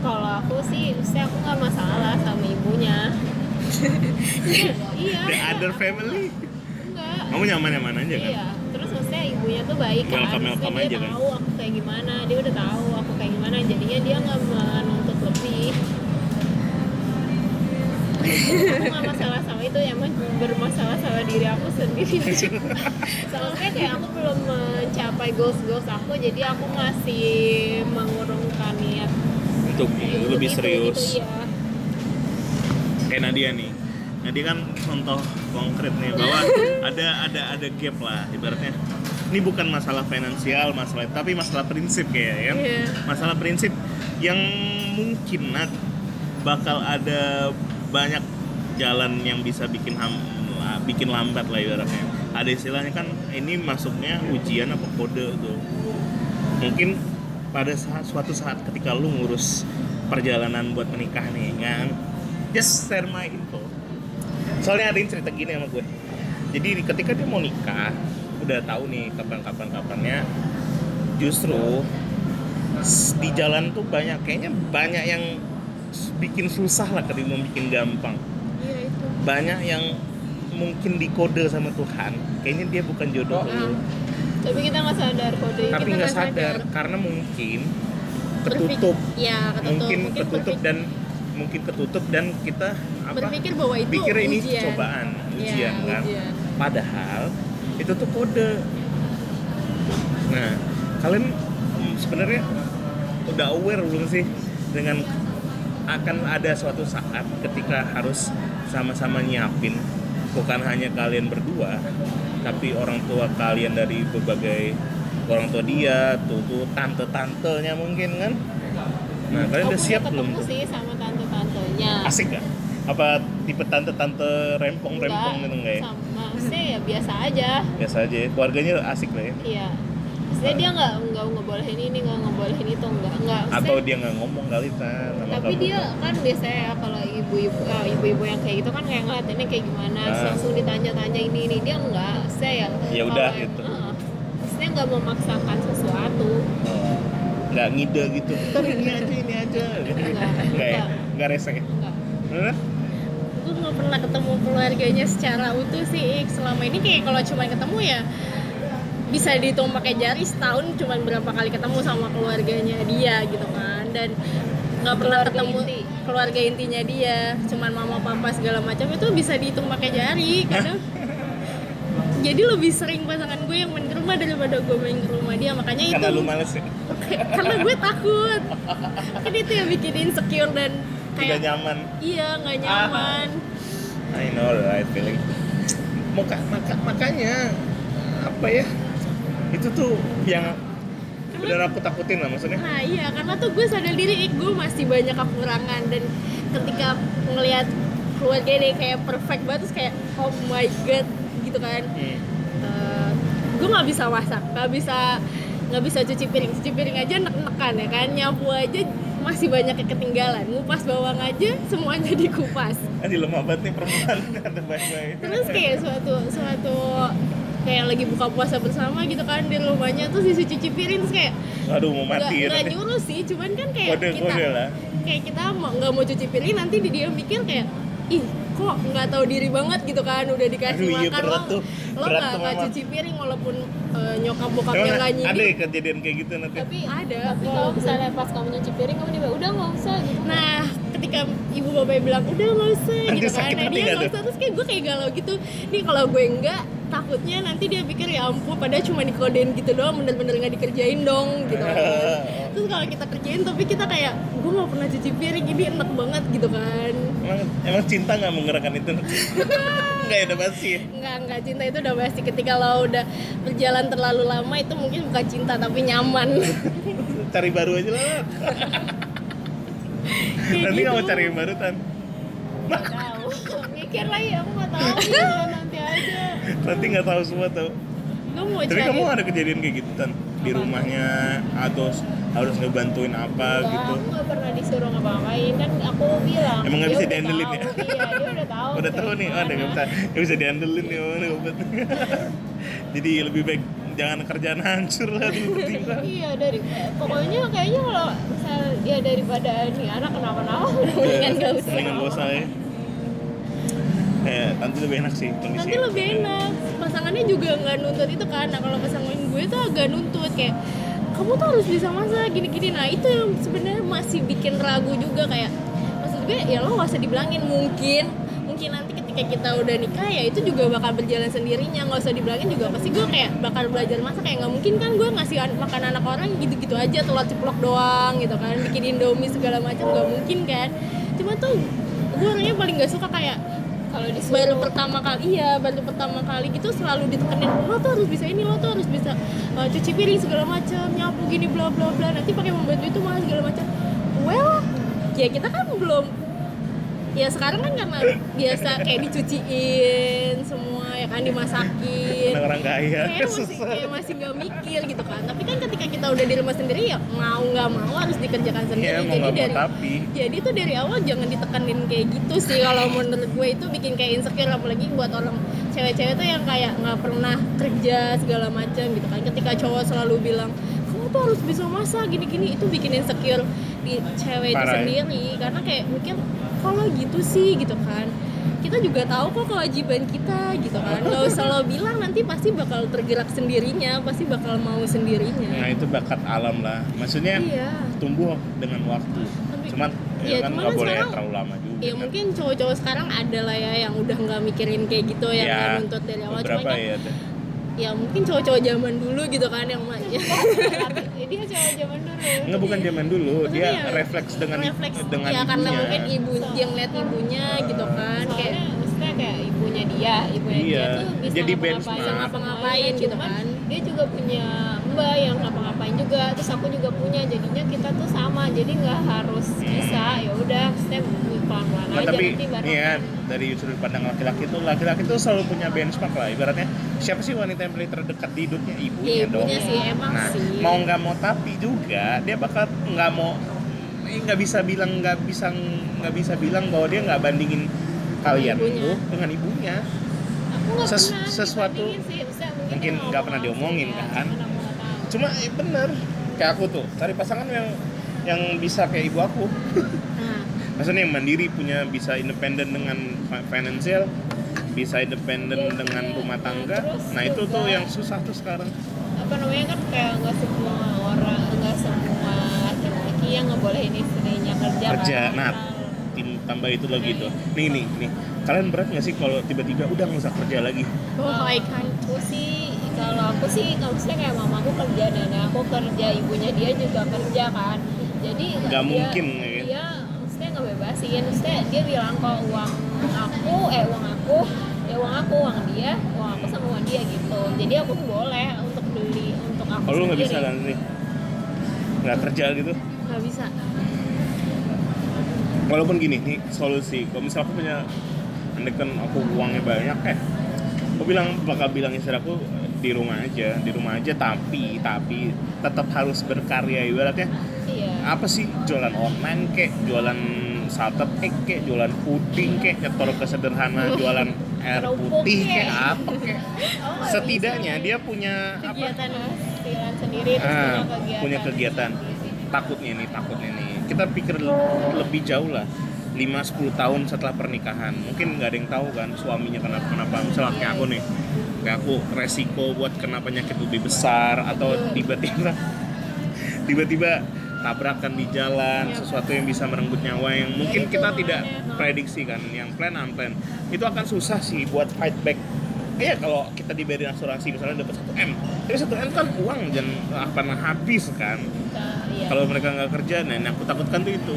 D: Kalau aku sih, saya aku nggak masalah sama ibunya. iya.
A: the other family
D: Enggak.
A: kamu nyaman nyaman aja kan
D: Iya, terus maksudnya ibunya tuh baik kan,
A: Welcome-
D: dia
A: aja kan?
D: tahu aku kayak gimana, dia udah tahu aku kayak gimana, jadinya dia nggak aku masalah sama itu, emang bermasalah sama diri aku sendiri. Soalnya kayak aku belum mencapai goals goals aku, jadi aku masih mengurungkan niat
A: untuk
D: untuk
A: lebih
D: itu,
A: serius
D: gitu, iya.
A: kayak Nadia nih Nadia kan contoh konkret nih bahwa ada ada ada gap lah ibaratnya ini bukan masalah finansial masalah tapi masalah prinsip kayak ya
C: Iya.
A: masalah prinsip yang mungkin Nat bakal ada banyak jalan yang bisa bikin ham, bikin lambat lah ibaratnya. Ada istilahnya kan ini masuknya ujian apa kode tuh. Mungkin pada saat suatu saat ketika lu ngurus perjalanan buat menikah nih kan just share my info. Soalnya ada yang cerita gini sama gue. Jadi ketika dia mau nikah udah tahu nih kapan kapan kapannya justru di jalan tuh banyak kayaknya banyak yang bikin susah lah ketimbang bikin gampang
C: Iya itu.
A: banyak yang mungkin dikode sama Tuhan kayaknya dia bukan jodoh lu
D: Tapi kita nggak sadar kode
A: tapi nggak sadar
C: sadar.
A: karena mungkin
C: Berpik-
A: ketutup
C: Ya, ketutup.
A: mungkin ketutup
C: berpik-
A: dan mungkin ketutup dan kita apa
C: berpikir bahwa itu
A: pikir ini
C: ujian.
A: cobaan ujian
C: Iya,
A: kan
C: ujian.
A: padahal itu tuh kode nah kalian mm, sebenarnya udah aware belum sih dengan akan ada suatu saat ketika harus sama-sama nyiapin bukan hanya kalian berdua tapi orang tua kalian dari berbagai orang tua dia tuh tuh tante tantenya mungkin kan nah kalian
D: Aku
A: udah siap belum tuh
D: sih sama tante-tantenya.
A: asik gak apa tipe tante-tante rempong-rempong gitu enggak ya
D: Sama, maksudnya ya biasa aja.
A: biasa aja ya. keluarganya asik lah ya
D: Iya. Maksudnya dia nggak nggak ngebolehin ini nggak ngebolehin itu nggak nggak.
A: atau
D: maksudnya-
A: dia nggak ngomong kali kan
D: tapi
A: kamu.
D: dia kan biasanya ya kalau ibu-ibu ah, ibu-ibu yang kayak gitu kan kayak ngeliatinnya kayak gimana
A: Ah.
D: langsung ditanya-tanya ini ini dia enggak saya ya
A: Ya udah, gitu.
D: Heeh. maksudnya nggak memaksakan sesuatu
A: Oh, nggak ngide gitu ini aja ini aja
D: Nggak,
A: nggak ya
D: nggak.
A: nggak resek ya
D: enggak
A: Bener?
C: Gue nggak pernah ketemu keluarganya secara utuh sih. Ik. Selama ini kayak kalau cuma ketemu ya bisa dihitung pakai jari setahun cuma berapa kali ketemu sama keluarganya dia gitu kan dan nggak pernah
D: Keluarga
C: ketemu
D: inti.
C: keluarga intinya dia cuman mama papa segala macam itu bisa dihitung pakai jari kadang jadi lebih sering pasangan gue yang main ke rumah daripada gue main ke rumah dia makanya itu
A: Karena lu males ya.
C: karena gue takut kan itu yang bikin insecure dan
A: Tidak
C: kayak
A: nyaman.
C: iya nggak nyaman
A: I know right feeling. Maka, maka, makanya apa ya? Itu tuh yang benar aku takutin lah maksudnya.
C: Nah iya karena tuh gue sadar diri gue masih banyak kekurangan dan ketika ngelihat keluarga deh kayak perfect banget terus kayak oh my god gitu kan
A: Hmm.
C: Eh, gue nggak bisa masak nggak bisa nggak bisa cuci piring cuci piring aja nek-nekan ya kan nyapu aja masih banyak yang ketinggalan ngupas bawang aja semuanya dikupas
A: Aduh lemah banget nih perempuan baik-baik.
C: terus kayak suatu suatu kayak lagi buka puasa bersama gitu kan di rumahnya terus disuruh cuci piring terus kayak
A: Aduh mau
C: nggak
A: mati ya.
C: nggak nyuruh sih cuman kan kayak
A: Kode
C: kita
A: kode lah.
C: kayak kita mau nggak mau cuci piring nanti di dia mikir kayak ih kok nggak tahu diri banget gitu kan udah dikasih
A: Aduh, iya,
C: makan
A: berat
C: lo
A: tuh.
C: lo
A: Berat
C: nggak
A: tuh,
C: nggak cuci piring walaupun eh, nyokap bokapnya
A: Emang
C: nggak
A: ada ya
C: nyindir
A: kejadian kayak gitu nanti?
D: tapi
C: ada
D: tapi kalau misalnya pas kamu nyuci piring kamu dia bilang, udah nggak usah gitu
C: nah ketika ibu bapaknya bilang udah nggak usah gitu kan nah dia
A: nggak tuh?
C: usah terus kayak gue kayak galau gitu nih kalau gue enggak takutnya nanti dia pikir ya ampun padahal cuma dikodein gitu doang bener-bener nggak dikerjain dong gitu kan terus kalau kita kerjain tapi kita kayak gue nggak pernah cuci piring ini enak banget gitu kan
A: Emang, emang cinta nggak menggerakkan itu? Enggak ya udah pasti.
C: Enggak, enggak cinta itu udah pasti ketika lo udah berjalan terlalu lama itu mungkin bukan cinta tapi nyaman.
A: Cari baru aja lah. Nanti
C: gitu.
A: nggak mau cari yang baru tan.
D: nggak tahu mikir lagi aku nggak tahu nanti aja
A: Nanti nggak tahu semua tau. Tapi
C: cari.
A: kamu ada kejadian kayak gitu tan di rumahnya atau harus ngebantuin apa
D: Enggak,
A: gitu?
D: aku nggak pernah disuruh ngapa-ngapain kan aku bilang
A: Emang nggak
D: dia
A: bisa diandelin ya?
D: iya dia udah tahu
A: Udah tahu nih, oh nggak bisa, nggak bisa diandelin nih, oh, obat. Jadi lebih baik jangan kerjaan hancur lah ketimbang.
D: iya dari pokoknya kayaknya kalau misal ya daripada nih anak kenapa-napa
C: Mendingan nggak usah.
A: Mendingan nggak usah ya. Eh, nanti lebih enak sih kondisi.
C: Nanti lebih enak. Pasangannya juga nggak nuntut itu kan. Nah kalau pasangan gue tuh agak nuntut kayak kamu tuh harus bisa masak gini-gini. Nah itu yang sebenarnya masih bikin ragu juga kayak maksud gue ya lo gak usah dibilangin mungkin mungkin nanti ketika kita udah nikah ya itu juga bakal berjalan sendirinya nggak usah dibilangin juga pasti gue kayak bakal belajar masak kayak nggak mungkin kan gue ngasih an- makan anak orang gitu-gitu aja telur ceplok doang gitu kan bikin indomie segala macam nggak mungkin kan cuma tuh gue orangnya paling nggak suka kayak
D: kalau disuruh
C: baru pertama kali iya baru pertama kali gitu selalu ditekenin lo tuh harus bisa ini lo tuh harus bisa uh, cuci piring segala macam nyapu gini bla bla bla. Nanti pakai membantu itu malah segala macam well ya kita kan belum ya sekarang kan karena biasa kayak dicuciin semua ya kan dimasakin
A: orang kaya.
C: kayak masih
A: susah.
C: kayak masih nggak mikir gitu kan tapi kan ketika kita udah di rumah sendiri ya mau nggak mau harus dikerjakan sendiri
A: Iya, mau
C: jadi
A: nggak mau
C: dari
A: tapi.
C: jadi tuh dari awal jangan ditekenin kayak gitu sih kalau menurut gue itu bikin kayak insecure apalagi buat orang cewek-cewek tuh yang kayak nggak pernah kerja segala macam gitu kan ketika cowok selalu bilang kamu tuh harus bisa masak gini-gini itu bikin insecure di cewek itu
A: Parah ya.
C: sendiri karena kayak mikir kalau gitu sih gitu kan kita juga tahu kok kewajiban kita gitu kan nggak usah lo bilang nanti pasti bakal tergerak sendirinya pasti bakal mau sendirinya
A: Nah itu bakat alam lah. Maksudnya
C: iya
A: tumbuh dengan waktu.
C: Tapi-
A: Cuman
C: Iya,
A: ya kan nggak
C: kan
A: boleh
C: sekarang-
A: terlalu lama juga.
C: Ya
A: kan.
C: mungkin cowok-cowok sekarang ada lah ya yang udah nggak mikirin kayak gitu yang
A: Ya,
C: nggak nuntut dari awal cuma kan
A: ya.
C: Ya mungkin cowok-cowok zaman dulu gitu kan yang ya,
D: Tapi dia cewek zaman dulu.
A: Enggak bukan zaman dulu,
C: Maksudnya
A: dia
C: ya,
A: refleks dengan
C: refleks.
A: dengan
C: ya karena
A: ibunya.
C: mungkin ibu dia ngeliat ibunya gitu kan kayak
D: maksudnya kayak ibunya dia ibunya
A: Iya,
D: dia tuh bisa
A: jadi
D: ngapa-ngapain
C: ngapa-ngapain gitu kan.
D: dia juga punya mbak yang ngapa-ngapain juga terus aku juga punya jadinya kita tuh sama jadi nggak harus bisa ya udah step pelan-pelan
A: Nah,
D: aja
A: tapi
D: nanti baru
A: ya dari sudut pandang laki-laki itu laki-laki itu selalu punya benchmark lah. Ibaratnya siapa sih wanita yang paling terdekat di hidupnya? Ibunya,
C: ya,
A: dong.
C: ibunya sih emang
A: nah
C: sih.
A: mau nggak mau tapi juga dia bakal nggak mau eh, nggak bisa bilang nggak bisa nggak bisa bilang bahwa dia nggak bandingin kalian
C: Ibunya.
A: itu dengan ibunya.
D: Aku nggak
A: Ses-
D: pernah
A: sesuatu-
D: sih.
A: Mungkin nggak pernah diomongin,
D: ya,
A: kan? cuma eh, bener. Kayak aku tuh cari pasangan yang yang bisa kayak ibu aku maksudnya yang mandiri punya bisa independen dengan fi- financial bisa independen
D: Iya,
A: dengan
D: iya.
A: rumah tangga.
D: Terus
A: nah itu tuh yang susah tuh sekarang.
D: Apa namanya kan kayak nggak semua orang nggak semua laki-laki yang ngebolehin istrinya kerja
A: kerja.
D: kan?
A: nah tim tambah itu lagi tuh. nih nih nih. Kalian berat nggak sih kalau tiba-tiba udah nggak usah kerja lagi
C: oh I can't
D: aku sih kalau aku sih kalau misalnya kayak mamaku kerja nenek aku kerja ibunya dia juga kerja kan. Jadi
A: Nggak mungkin, ya
D: bebasin maksudnya dia bilang kok uang aku eh uang aku ya uang aku uang dia uang aku sama uang dia gitu. Jadi aku boleh untuk beli untuk aku
A: kalau lu nggak bisa kan nih nggak kerja gitu?
C: Nggak bisa.
A: Walaupun gini nih solusi. Kalau misalnya aku punya andai kan aku uangnya banyak eh aku bilang bakal bilang istri aku di rumah aja di rumah aja tapi tapi tetap harus berkarya. Ibaratnya
D: iya.
A: apa sih? Jualan online kek jualan egg kek jualan puding kek nyetor ke sederhana jualan air putih
D: kek.
A: kek apa kek
D: Oh,
A: setidaknya dia punya apa?
C: Kegiatan
D: penghasilan sendiri
A: Ah,
D: punya kegiatan.
A: punya takutnya nih takutnya nih. Kita pikir le- lebih jauh lah 5-10 tahun setelah pernikahan. Mungkin nggak ada yang tahu kan suaminya kenapa kenapa. Misalnya kayak aku nih kayak aku resiko buat kena penyakit lebih besar atau tiba-tiba tiba-tiba tabrakan di jalan sesuatu yang bisa merenggut nyawa yang mungkin kita tidak prediksi kan yang plan unplan itu akan susah sih buat fight back Iya kalau kita diberi asuransi misalnya dapat 1 m, tapi 1 m kan uang dan pernah habis kan.
D: Iya.
A: Kalau mereka nggak kerja, nah yang aku takutkan tuh itu.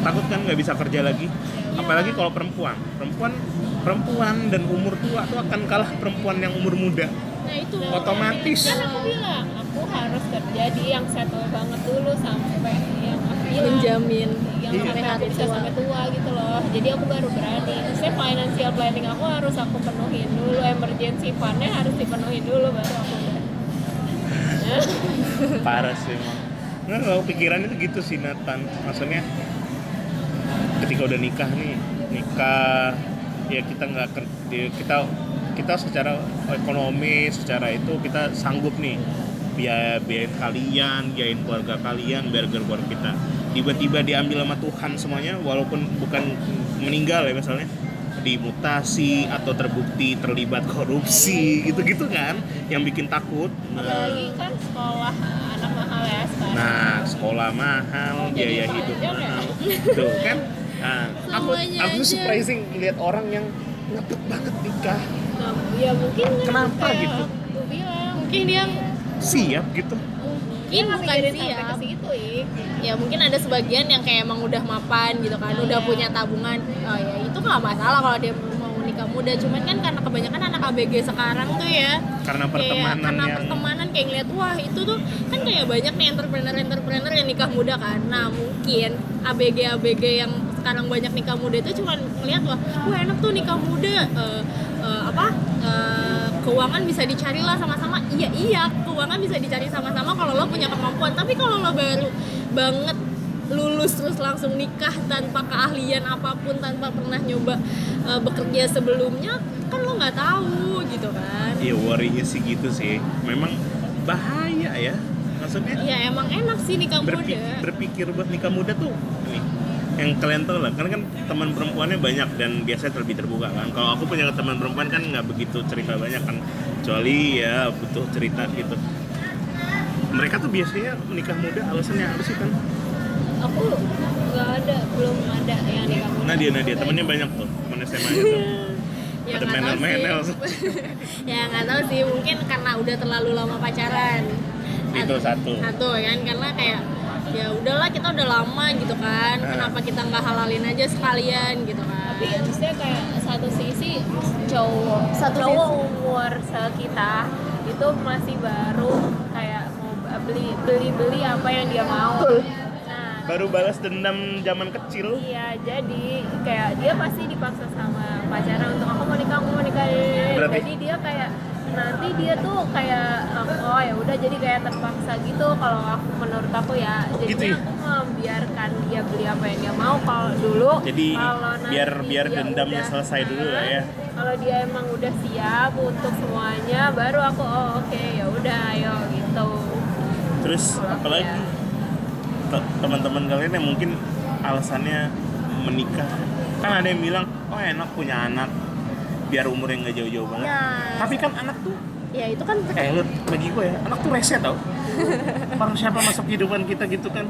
A: Takut kan nggak bisa kerja lagi. Apalagi kalau perempuan, perempuan perempuan dan umur tua tuh akan kalah perempuan yang umur muda.
C: Nah itu
A: Otomatis.
D: kan aku bilang aku harus kerja di yang settle banget dulu sampai yang aku bilang
C: menjamin
D: yang
A: Iya.
D: sampai aku bisa sampai tua gitu loh jadi aku baru berani maksudnya financial planning aku harus aku penuhin dulu emergency fundnya harus dipenuhin dulu baru aku udah
A: Parah sih emang. Nggak, kalau pikiran itu gitu sih Nathan. Maksudnya ketika udah nikah nih, nikah ya kita nggak kerja, kita kita secara ekonomi, secara itu kita sanggup nih biaya biayain kalian, biayain keluarga kalian, biar keluarga kita. Tiba-tiba diambil sama Tuhan semuanya, walaupun bukan meninggal ya misalnya dimutasi atau terbukti terlibat korupsi gitu-gitu kan yang bikin takut Nah,
D: apalagi kan sekolah anak mahal ya sekarang
A: Nah, sekolah mahal,
D: Jadi
A: biaya hidup
D: ya.
A: mahal. Tuh kan. Nah, aku aku surprising lihat orang yang ngepet banget nikah,
D: nah, ya mungkin kan
A: Kenapa
D: kayak
A: gitu?
D: aku bilang
C: mungkin dia
A: siap gitu.
C: mungkin
D: nggak
C: bukan siap
D: ke situ Ik.
C: ya mungkin ada sebagian yang kayak emang udah mapan gitu kan
D: Oh,
C: udah
D: iya.
C: punya tabungan oh ya itu nggak masalah kalau dia mau nikah muda cuman kan karena kebanyakan anak ABG sekarang tuh ya
A: Karena
C: kayak
A: pertemanan
C: karena
A: yang
C: pertemanan kayak ngeliat wah itu tuh kan kayak banyak nih entrepreneur entrepreneur yang nikah muda kan nah mungkin ABG ABG yang sekarang banyak nikah muda itu cuma ngeliat wah wah enak tuh nikah muda Eh, eh, apa eh, keuangan bisa dicari lah sama-sama iya iya keuangan bisa dicari sama-sama kalau lo punya kemampuan tapi kalau lo baru banget lulus terus langsung nikah tanpa keahlian apa pun tanpa pernah nyoba eh, bekerja sebelumnya kan lo nggak tahu gitu kan
A: ya worry-nya sih gitu sih. Memang bahaya ya. Maksudnya
C: ya emang enak sih nikah
A: berpi-
C: muda
A: berpikir buat nikah muda tuh nih yang kalian tahu lah karena kan teman perempuannya banyak dan biasanya lebih terbuka kan. Kalau aku punya teman perempuan kan nggak begitu cerita banyak kan. Kecuali ya butuh cerita gitu. Mereka tuh biasanya nikah muda alasannya apa sih kan
D: aku nggak ada belum ada yang nikah muda.
A: Nadia Nadia temennya banyak tuh temen SMA tuh
C: ya
A: ada menel-menel.
C: ya nggak tahu sih mungkin karena udah terlalu lama pacaran.
A: Itu satu.
C: satu kan? Karena kayak ya udahlah kita udah lama gitu kan. Kenapa kita nggak halalin aja sekalian gitu kan?
D: Tapi maksudnya kayak satu sisi cowok
C: Satu
D: cowok
C: sisi.
D: umur kita itu masih baru kayak mau beli beli beli apa yang dia mau. Nah
A: baru balas dendam zaman kecil.
D: Iya jadi kayak dia pasti dipaksa sama pacarnya untuk aku mau nikah aku mau nikah.
A: Berarti-
D: jadi dia kayak nanti dia tuh kayak oh ya udah jadi kayak terpaksa gitu kalau aku menurut aku ya.
A: Gitu
D: jadinya
A: ya?
D: aku membiarkan dia beli apa yang dia mau kalau dulu.
A: Jadi
D: kalau nanti
A: biar biar dendamnya
D: udah-
A: selesai dulu lah ya.
D: kalau dia emang udah siap untuk semuanya baru aku oh oke ya udah ayo gitu.
A: Terus apalagi?
D: ya.
A: te- teman-teman kalian yang mungkin alasannya menikah. Kan ada yang bilang oh enak punya anak biar umurnya nggak jauh-jauh banget
C: Nah,
A: tapi kan anak tuh
C: ya itu kan
A: eh lu bagi gue ya anak tuh rese tau Orang siapa masuk kehidupan kita gitu kan?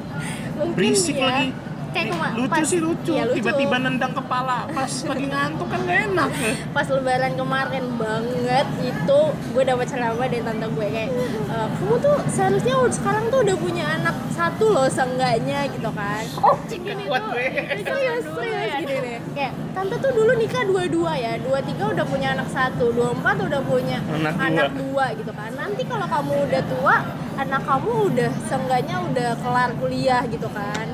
C: Mungkin
A: Berisik
C: ya.
A: lagi.
C: Kayak kema-
A: lucu
C: pas-
A: sih lucu.
C: Lucu.
A: Tiba-tiba nendang kepala pas lagi ngantuk kan gak enak.
C: pas lebaran kemarin banget itu gue dapat ceramah dari tante gue kayak "E, kamu tuh seharusnya sekarang tuh udah punya anak satu loh seenggaknya gitu kan
A: Oh, kuat gue.
C: serius serius gini deh kayak tante tuh dulu nikah dua dua ya dua tiga udah punya anak satu dua empat udah punya
A: Anak dua.
C: anak dua gitu kan nanti kalau kamu udah tua anak kamu udah seenggaknya udah kelar kuliah gitu kan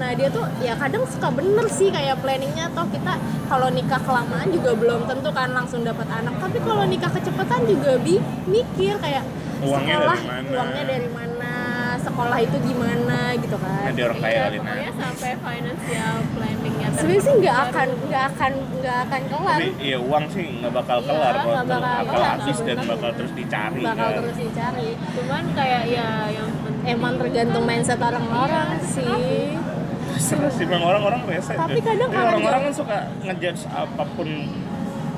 C: nah dia tuh ya kadang suka bener sih kayak planningnya. Toh kita kalau nikah kelamaan juga belum tentu kan langsung dapat anak. Tapi kalau nikah kecepatan juga bi mikir kayak
A: Uangnya
C: sekolah
A: dari mana?
C: uangnya dari mana? Sekolah itu gimana gitu kan?
A: Ada orang kaya
D: Iya, pokoknya sampai financial planningnya
C: sebenarnya sih nggak akan nggak akan nggak akan kelar.
A: Tapi iya uang sih nggak bakal
C: Iya,
A: kelar kalau
C: nggak bakal
A: bakal
C: kelar,
A: habis dan bakal terus dicari
C: bakal
A: kan.
C: terus dicari.
D: Cuman kayak ya yang penting
C: emang tergantung mindset orang-orang sih
A: Terus emang orang-orang rese.
C: Tapi kadang kalau
A: orang-orang kan suka ngejudge apa pun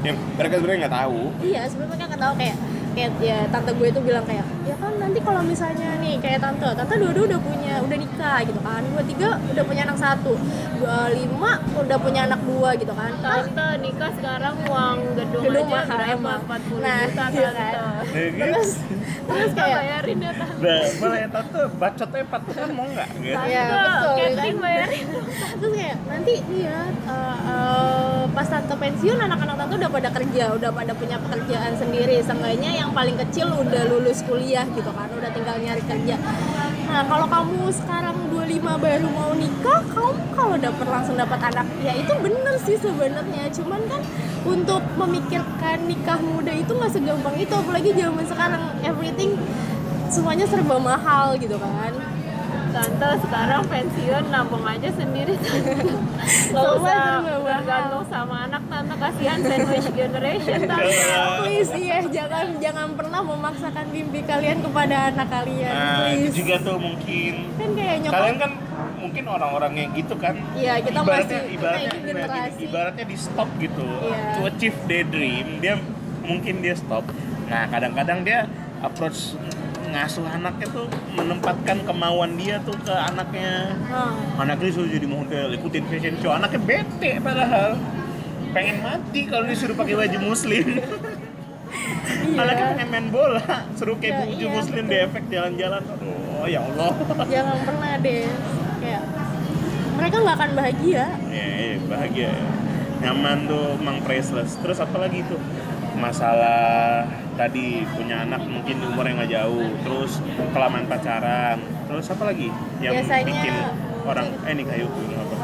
A: yang mereka sebenarnya nggak tahu.
C: iya sebenarnya mereka nggak tahu kayak kayak ya tante gue itu bilang kayak ya kan nanti kalau misalnya nih kayak tante tante dua-dua udah punya udah nikah gitu kan dua tiga udah punya anak satu dua lima udah punya anak dua gitu kan ah
D: tante nikah sekarang uang gedung,
C: Gedung
D: aja
C: mahal
D: berapa
C: emang.
D: 40
C: Nah,
D: juta
C: iya
D: tante
C: kan.
A: Ya, gitu.
C: terus terus
D: Tante
C: kayak
D: bayarin ya tante
A: Nah, boleh tante bacotnya patukan mau nggak? Gitu.
C: ya betul
D: Catherine
C: kan?
D: bayarin
C: terus kayak nanti iya eh, eh, pas tante pensiun anak-anak tante udah pada kerja udah pada punya pekerjaan sendiri seenggaknya yang paling kecil udah lulus kuliah gitu kan udah tinggal nyari kerja. Nah kalau kamu sekarang 25 baru mau nikah kamu kalau dapet langsung dapat anak ya itu bener sih sebenarnya. Cuman kan untuk memikirkan nikah muda itu nggak segampang itu apalagi zaman sekarang everything semuanya serba mahal gitu kan
D: tante sekarang pensiun nabung aja sendiri tante nggak usah bergantung sama anak tante kasihan sandwich generation tante
C: please ya jangan jangan pernah memaksakan mimpi kalian kepada anak kalian
A: Nah,
C: please
A: itu juga tuh mungkin.
C: kan kayak nyokap
A: Kalian kan mungkin orang-orang yang gitu kan.
C: Iya, kita
A: ibaratnya,
C: masih- kita
A: ibaratnya, ibaratnya di stop gitu.
C: Iya.
A: To achieve their dream, dia mungkin dia stop. Nah, kadang-kadang dia approach ngasuh anaknya tuh menempatkan kemauan dia tuh ke anaknya.
C: Nah,
A: anaknya disuruh jadi model ikutin fashion show. Anaknya bete padahal. Pengen mati kalau disuruh pakai baju muslim.
C: Iya.
A: Anaknya pengen main bola suruh kayak
C: Ya,
A: baju
C: iya,
A: muslim di efek jalan-jalan. Aduh ya Allah.
C: Jangan pernah deh. Kayak mereka nggak akan bahagia.
A: Ya, ya, bahagia. Ya. nyaman tuh emang priceless. Terus apa lagi tuh? Masalah tadi punya anak mungkin umur yang nggak jauh terus kelamaan pacaran terus apa lagi yang
C: Biasanya
A: bikin orang eh nikah yuk apa?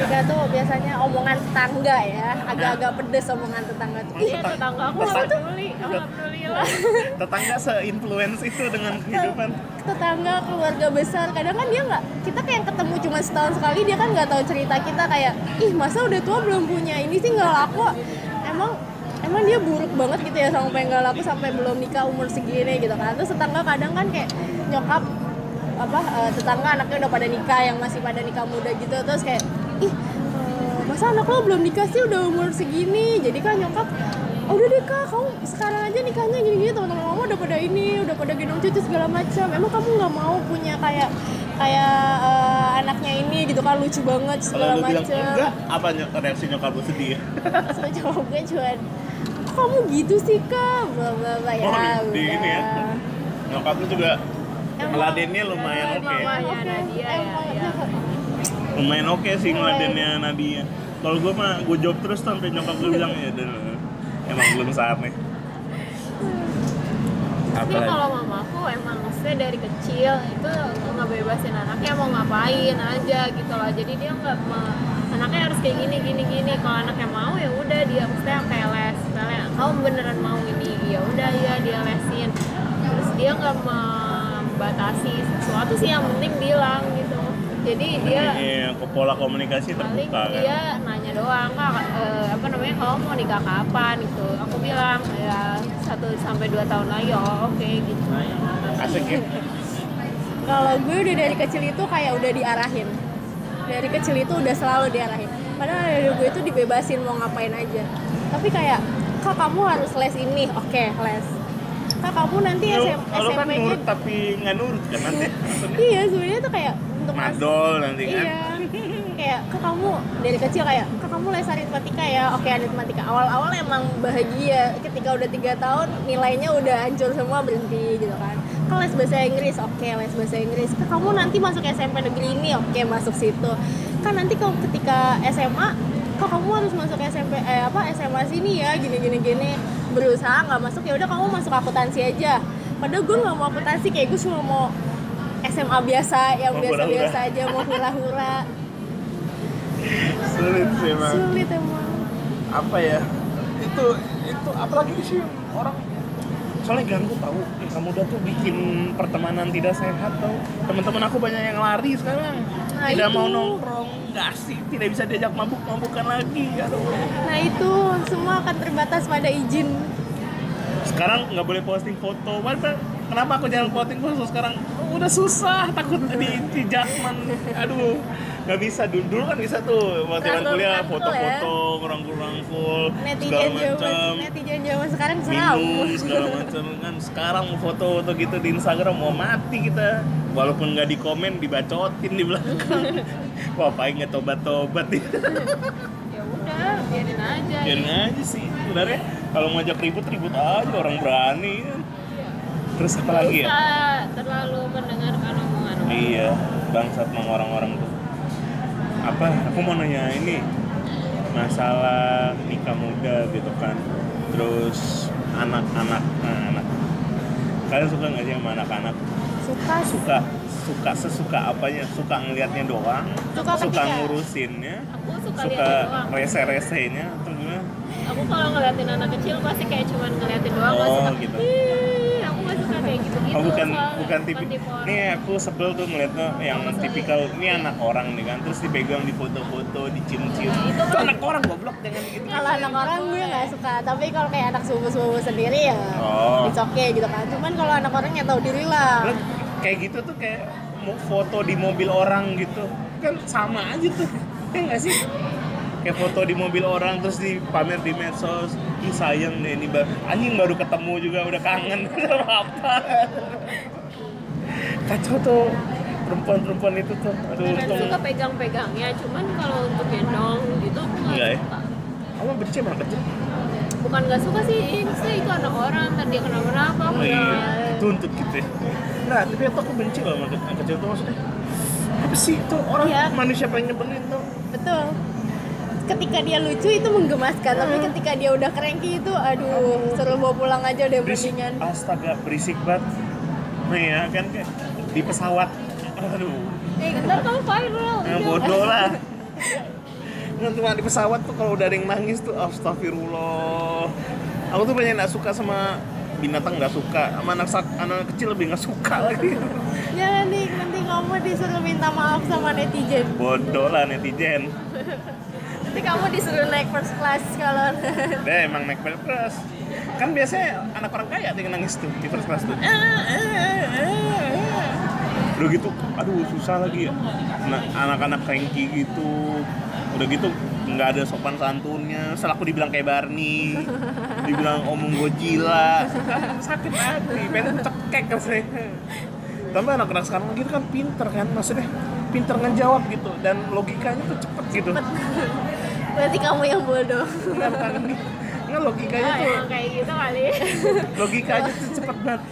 C: Juga tuh biasanya omongan tetangga ya agak-agak pedes omongan tetangga tuh.
D: Iya tetangga aku nggak peduli aku nggak peduli lah.
A: tetangga se-influence itu dengan kehidupan.
C: Tetangga keluarga besar kadang kan dia nggak kita kayak ketemu cuma setahun sekali dia kan nggak tahu cerita kita kayak ih masa udah tua belum punya ini sih nggak laku. Emang dia buruk banget gitu ya sampai nggak laku sampai belum nikah umur segini gitu kan. Terus tetangga kadang kan kayak nyokap apa eh, tetangga anaknya udah pada nikah yang masih pada nikah muda gitu. Terus kayak ih eh, masa anak lo belum nikah sih? Udah umur segini. Jadi kan nyokap "Oh, udah deh kak kamu sekarang aja nikahnya gini-gini. Teman-teman kamu udah pada ini udah pada gendong cucu segala macam. Emang kamu nggak mau punya kayak kayak eh, anaknya ini gitu kan? Lucu banget segala macam.
A: enggak apa ny- reaksi nyokap lu sedih?
C: Jawab gue cuman kok kamu gitu sih kak? Bla bla bla. Ya
A: Oh, di ini ya. nyokap lu juga ngeladennya lumayan oke.
D: Mamanya Nadia ya,
C: Emang
D: ya.
A: lumayan oke sih ngeladennya Nadia. Kalau gue mah gue jawab terus sampai nyokap gue bilang ya emang belum saatnya
D: tapi kalau mamaku emang maksudnya dari kecil itu ngebebasin anaknya mau ngapain aja gitu loh. Jadi dia nggak anaknya harus kayak gini gini gini. Kalau anaknya mau ya udah dia maksudnya kayak les misalnya kamu beneran mau ini? Ya udah ya dia lesin. Terus dia nggak membatasi sesuatu sih yang penting bilang gitu. Jadi dia
A: Iya, ke pola komunikasi
D: paling
A: terbuka kan?
D: dia nanya doang kak eh, apa namanya kamu mau nikah kapan? Gitu. Aku bilang ya satu sampai dua tahun lagi. Oh oke gitu.
A: Asik ya.
C: Kalau gue udah dari kecil itu kayak udah diarahin. Dari kecil itu udah selalu diarahin. Padahal dari gue itu dibebasin mau ngapain aja. Tapi kayak kak kamu harus les ini. Oke les. Kak kamu nanti
A: Lu,
C: SM,
A: lu kan nurut tapi nggak nurut kan nanti.
C: Iya sebenarnya tuh kayak untuk
A: madol nanti kan?
C: Iya. kayak kak kamu dari kecil kayak kak kamu les aritmatika ya. Oke aritmatika. Awal-awal emang bahagia. Ketika udah tiga tahun nilainya udah hancur semua berhenti gitu kan. Kak les bahasa Inggris. Oke les bahasa Inggris. Kak kamu nanti masuk SMP negeri ini. Oke masuk situ. Kan nanti kalau ketika SMA kak kamu harus masuk SMP eh apa SMA sini ya gini gini gini. Berusaha nggak masuk ya udah kamu masuk akuntansi aja. Padahal gue nggak mau akuntansi kayak gue cuma mau SMA biasa yang
A: Mau
C: biasa-biasa
A: hura-hura.
C: aja mau hura-hura.
A: Sulit sih emang
C: sulit emang.
A: Apa ya? Itu itu apalagi sih orang soalnya ganggu tahu yang muda tuh bikin pertemanan tidak sehat tau. Teman-teman aku banyak yang lari sekarang
C: Nah,
A: tidak
C: itu.
A: mau nongkrong. Nggak asik tidak bisa diajak mabuk-mabukan lagi aduh
C: nah itu semua akan terbatas pada izin.
A: Sekarang nggak boleh posting foto. Kenapa aku jangan posting foto sekarang? Oh, udah susah takut di, di judgement aduh nggak bisa. Dulu dulu kan bisa tuh waktu zaman kuliah foto-foto ngerangkul-rangkul segala
C: netizen
A: macam
C: zaman netizen zaman sekarang seram
A: minum segala macam kan sekarang mau foto-foto gitu di Instagram mau mati kita walaupun nggak di komen dibacotin di belakang. Wah paling nggak tobat-tobat. Nih
D: ya udah biarin aja.
A: Biarin aja sih sebenarnya. Kalau mau ajak ribut ribut aja orang berani. Terus apa lagi ya?
D: Terlalu mendengarkan omongan orang.
A: Iya bangsat emang orang-orang tuh. Apa aku mau nanya ini. Masalah nikah muda gitu kan. Terus anak-anak nah, anak. Kalian suka nggak sih sama anak-anak
C: suka
A: suka suka sesuka apanya suka ngelihatnya doang
C: Suka
A: suka ngurusinnya
D: aku suka,
A: suka
D: liatin doang
A: rese-resenya atau gimana
D: aku kalau ngeliatin anak kecil pasti kayak cuman ngeliatin doang
A: Oh,
D: suka
A: gitu.
D: "Ih, aku gak suka kayak gitu gitu
A: Oh bukan
D: soalnya.
A: bukan tipe
D: orang.
A: Nih aku sebel tuh ngeliatnya yang tipikal ini anak orang nih kan terus dipegang di foto-foto dicium-cium.
D: itu
A: Itu anak orang goblok jangan gitu.
C: kalau anak orang gue nggak suka tapi kalau kayak anak sepupu-sepupu sendiri ya
A: Oh.
C: it's okay gitu kan cuman kalau anak orang ya tahu diri lah
A: Lah, kayak gitu tuh kayak mau foto di mobil orang gitu. Kan sama aja tuh ya nggak sih? Kayak foto di mobil orang terus dipamer di medsos. Ih sayang deh ini baru anjing baru ketemu juga udah kangen sama apa kacau tuh perempuan-perempuan itu tuh. Aduh untung.
D: suka pegang-pegangnya cuman kalau untuk gendong gitu aku nggak
A: Enggak ya?
D: suka.
A: Kamu benci sama kecil?
D: Bukan nggak suka sih maksudnya itu anak orang ntar dia kenapa-napa aku
A: Oh iya, dituntut gitu ya. Nah, tapi itu aku benci loh sama anak kecil tuh maksudnya. Apa sih itu orang
C: Iya.
A: manusia paling nyebelin tuh.
C: betul ketika dia lucu itu menggemaskan tapi
A: Hmm.
C: ketika dia udah cranky itu aduh suruh bawa pulang aja deh
A: Berisik,
C: mendingan
A: astaga berisik banget. Nih ya kan kayak di pesawat. Aduh,
D: eh ntar kamu viral
A: nah,
D: udah.
A: bodoh lah. Kan cuma di pesawat tuh kalau udah ada yang nangis tuh astagfirullah. Aku tuh banyak nggak suka sama binatang nggak suka sama anak anak kecil lebih nggak suka lagi
C: jangan nih nanti kamu disuruh minta maaf sama netizen
A: bodoh lah netizen
C: nanti kamu disuruh naik first class kalau
A: Dia emang naik first class. Kan biasanya anak orang kaya yang nangis tuh di first class tuh. Udah gitu, aduh susah lagi ya. Nah, anak-anak cranky gitu. Udah gitu nggak ada sopan santunnya. Setelah aku dibilang kayak Barney, dibilang omong kan sakit hati, pengen cekek kan saya. Tambah anak-anak sekarang gitu kan pinter kan, maksudnya pinter ngejawab gitu dan logikanya tuh cepet gitu.
C: berarti kamu yang bodoh
A: Nggak, bukan. Nggak logikanya
D: Ah,
A: tuh
D: kayak gitu kali
A: logikanya tuh cepet banget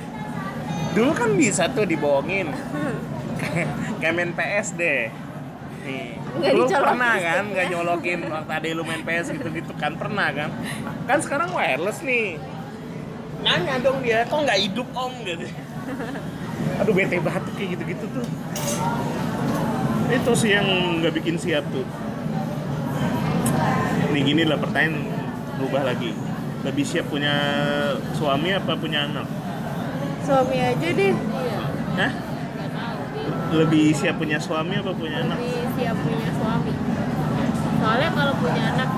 A: dulu kan bisa tuh dibohongin kayak main PS deh nih
C: Nggak
A: lu
C: dicolokin.
A: pernah kan? Nggak nyolokin waktu ada lu main PS gitu gitu kan? Pernah kan? Kan sekarang wireless nih. Nanya dong dia kok nggak hidup om? Gitu. Aduh bete banget tuh kayak gitu gitu tuh. Itu sih yang nggak bikin siap tuh. Nih gini lah pertanyaan berubah lagi. Lebih siap punya suami apa punya anak?
C: Suami aja deh.
D: Iya
A: Hah? Lebih siap punya suami apa punya anak?
D: Lebih siap punya suami. Soalnya kalau punya anak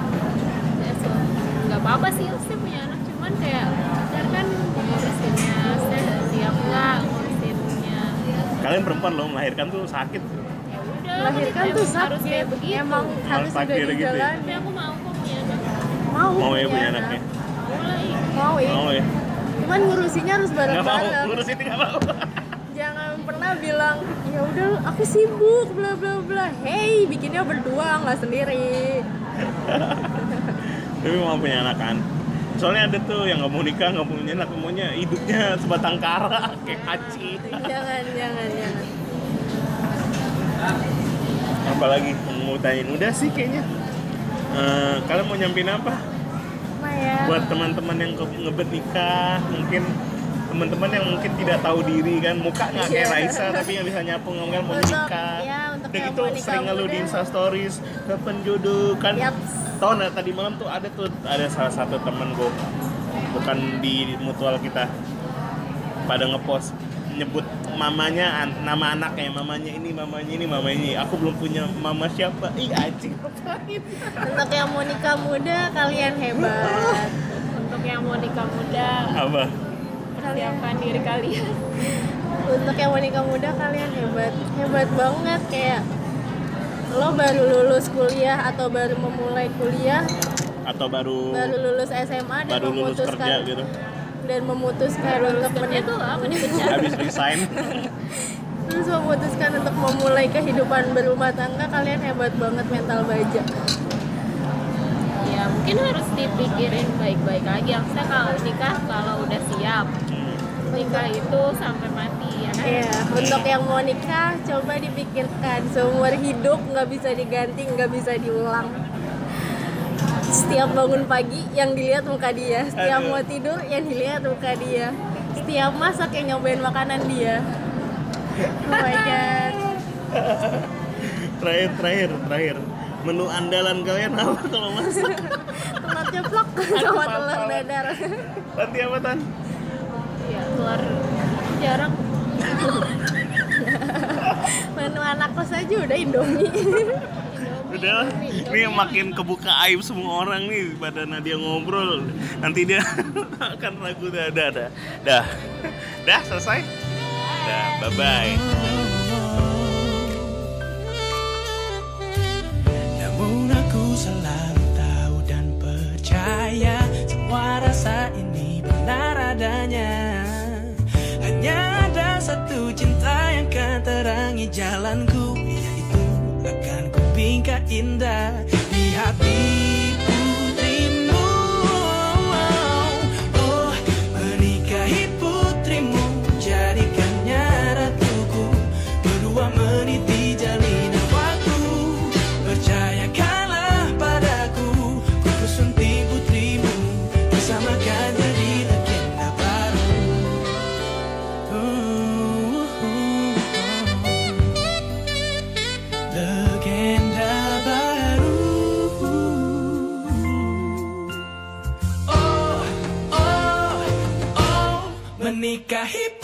D: ya su- nggak apa-apa sih sih punya anak. Cuman kayak ntar kan ngurusinnya saya siap nggak ngurusinnya
A: kalian perempuan loh melahirkan tuh sakit.
D: Ya udah
C: melahirkan tuh
D: harus kayak
C: sakit.
D: begitu
C: emang harus udah
A: takdir gitu ya?
C: dijalani
D: tapi aku mau kok punya anak.
C: Mau
A: mau ya punya
C: anak.
A: anaknya?
D: Mulai
C: mau ya.
A: Mau ya?
C: Cuman ngurusinnya harus
A: nggak mau
C: bareng-bareng.
A: ngurus ini nggak mau
C: pernah bilang ya udah aku sibuk bla bla bla. Hey bikinnya berdua nggak sendiri.
A: Tapi mau punya anak kan. Soalnya ada tuh yang nggak mau nikah nggak mau punya anak maunya hidupnya sebatang kara kayak haji
C: jangan jangan jangan.
A: Apalagi mau tanyain udah sih kayaknya. Eh, kalian mau nyampein apa?
C: Ya
A: buat teman-teman yang ngebet nikah mungkin teman-teman yang mungkin tidak tahu diri kan muka nggak kayak
C: Iya.
A: Raisa tapi yang bisa nyapu ngomong mau
C: Untuk-
A: nikah
C: ya,
A: Udah
C: yang
A: gitu
C: mau
A: sering ngeluh di. Insta Stories kapan jodoh kan.
C: Yaps.
A: tau nggak tadi malam tuh ada tuh ada salah satu temen gue bukan di mutual kita pada ngepost nyebut mamanya an- nama anaknya mamanya ini mamanya ini mamanya ini. Aku belum punya mama siapa. Ih anjing. Ngapain
C: untuk yang mau nikah muda kalian hebat.
D: Untuk yang mau nikah muda.
A: Apa
D: persiapkan diri kalian.
C: Untuk yang mau nikah muda kalian hebat hebat banget. Kayak lo baru lulus kuliah atau baru memulai kuliah
A: atau baru
C: baru lulus SMA dan
A: baru lulus kerja
C: memutuskan
A: gitu.
C: dan memutuskan
D: lulus
C: untuk
D: kerja
C: menik-
D: tuh apa dipecat
A: habis resign.
C: Terus memutuskan untuk memulai kehidupan berumah tangga kalian hebat banget mental baja.
D: Ya mungkin harus dipikirin baik-baik lagi. Maksudnya kalau nikah kalau udah siap nikah itu sampai mati ya kan
C: Iya, untuk yang mau nikah coba dipikirkan seumur hidup nggak bisa diganti, nggak bisa diulang. Setiap bangun pagi yang dilihat muka dia, setiap
A: Aduh.
C: mau tidur yang dilihat muka dia, setiap masak yang nyobain makanan dia. Oh my god.
A: terakhir terakhir terakhir menu andalan kalian apa kalau masak
C: Telur ceplok sama telur dadar.
A: nanti apa tan
D: keluar. Jarang.
C: Menu anak kos aja udah Indomie.
A: udah. Ini makin kebuka aib semua orang nih pada Nadia ngobrol. Nanti dia akan ragu. Dah dah dah. Dah. Dah selesai? Dah bye bye
B: Namun aku selalu tahu dan percaya Semua rasa ini benar adanya satu cinta yang akan terangi jalanku. Yaitu akan ku indah di hati Mika Hip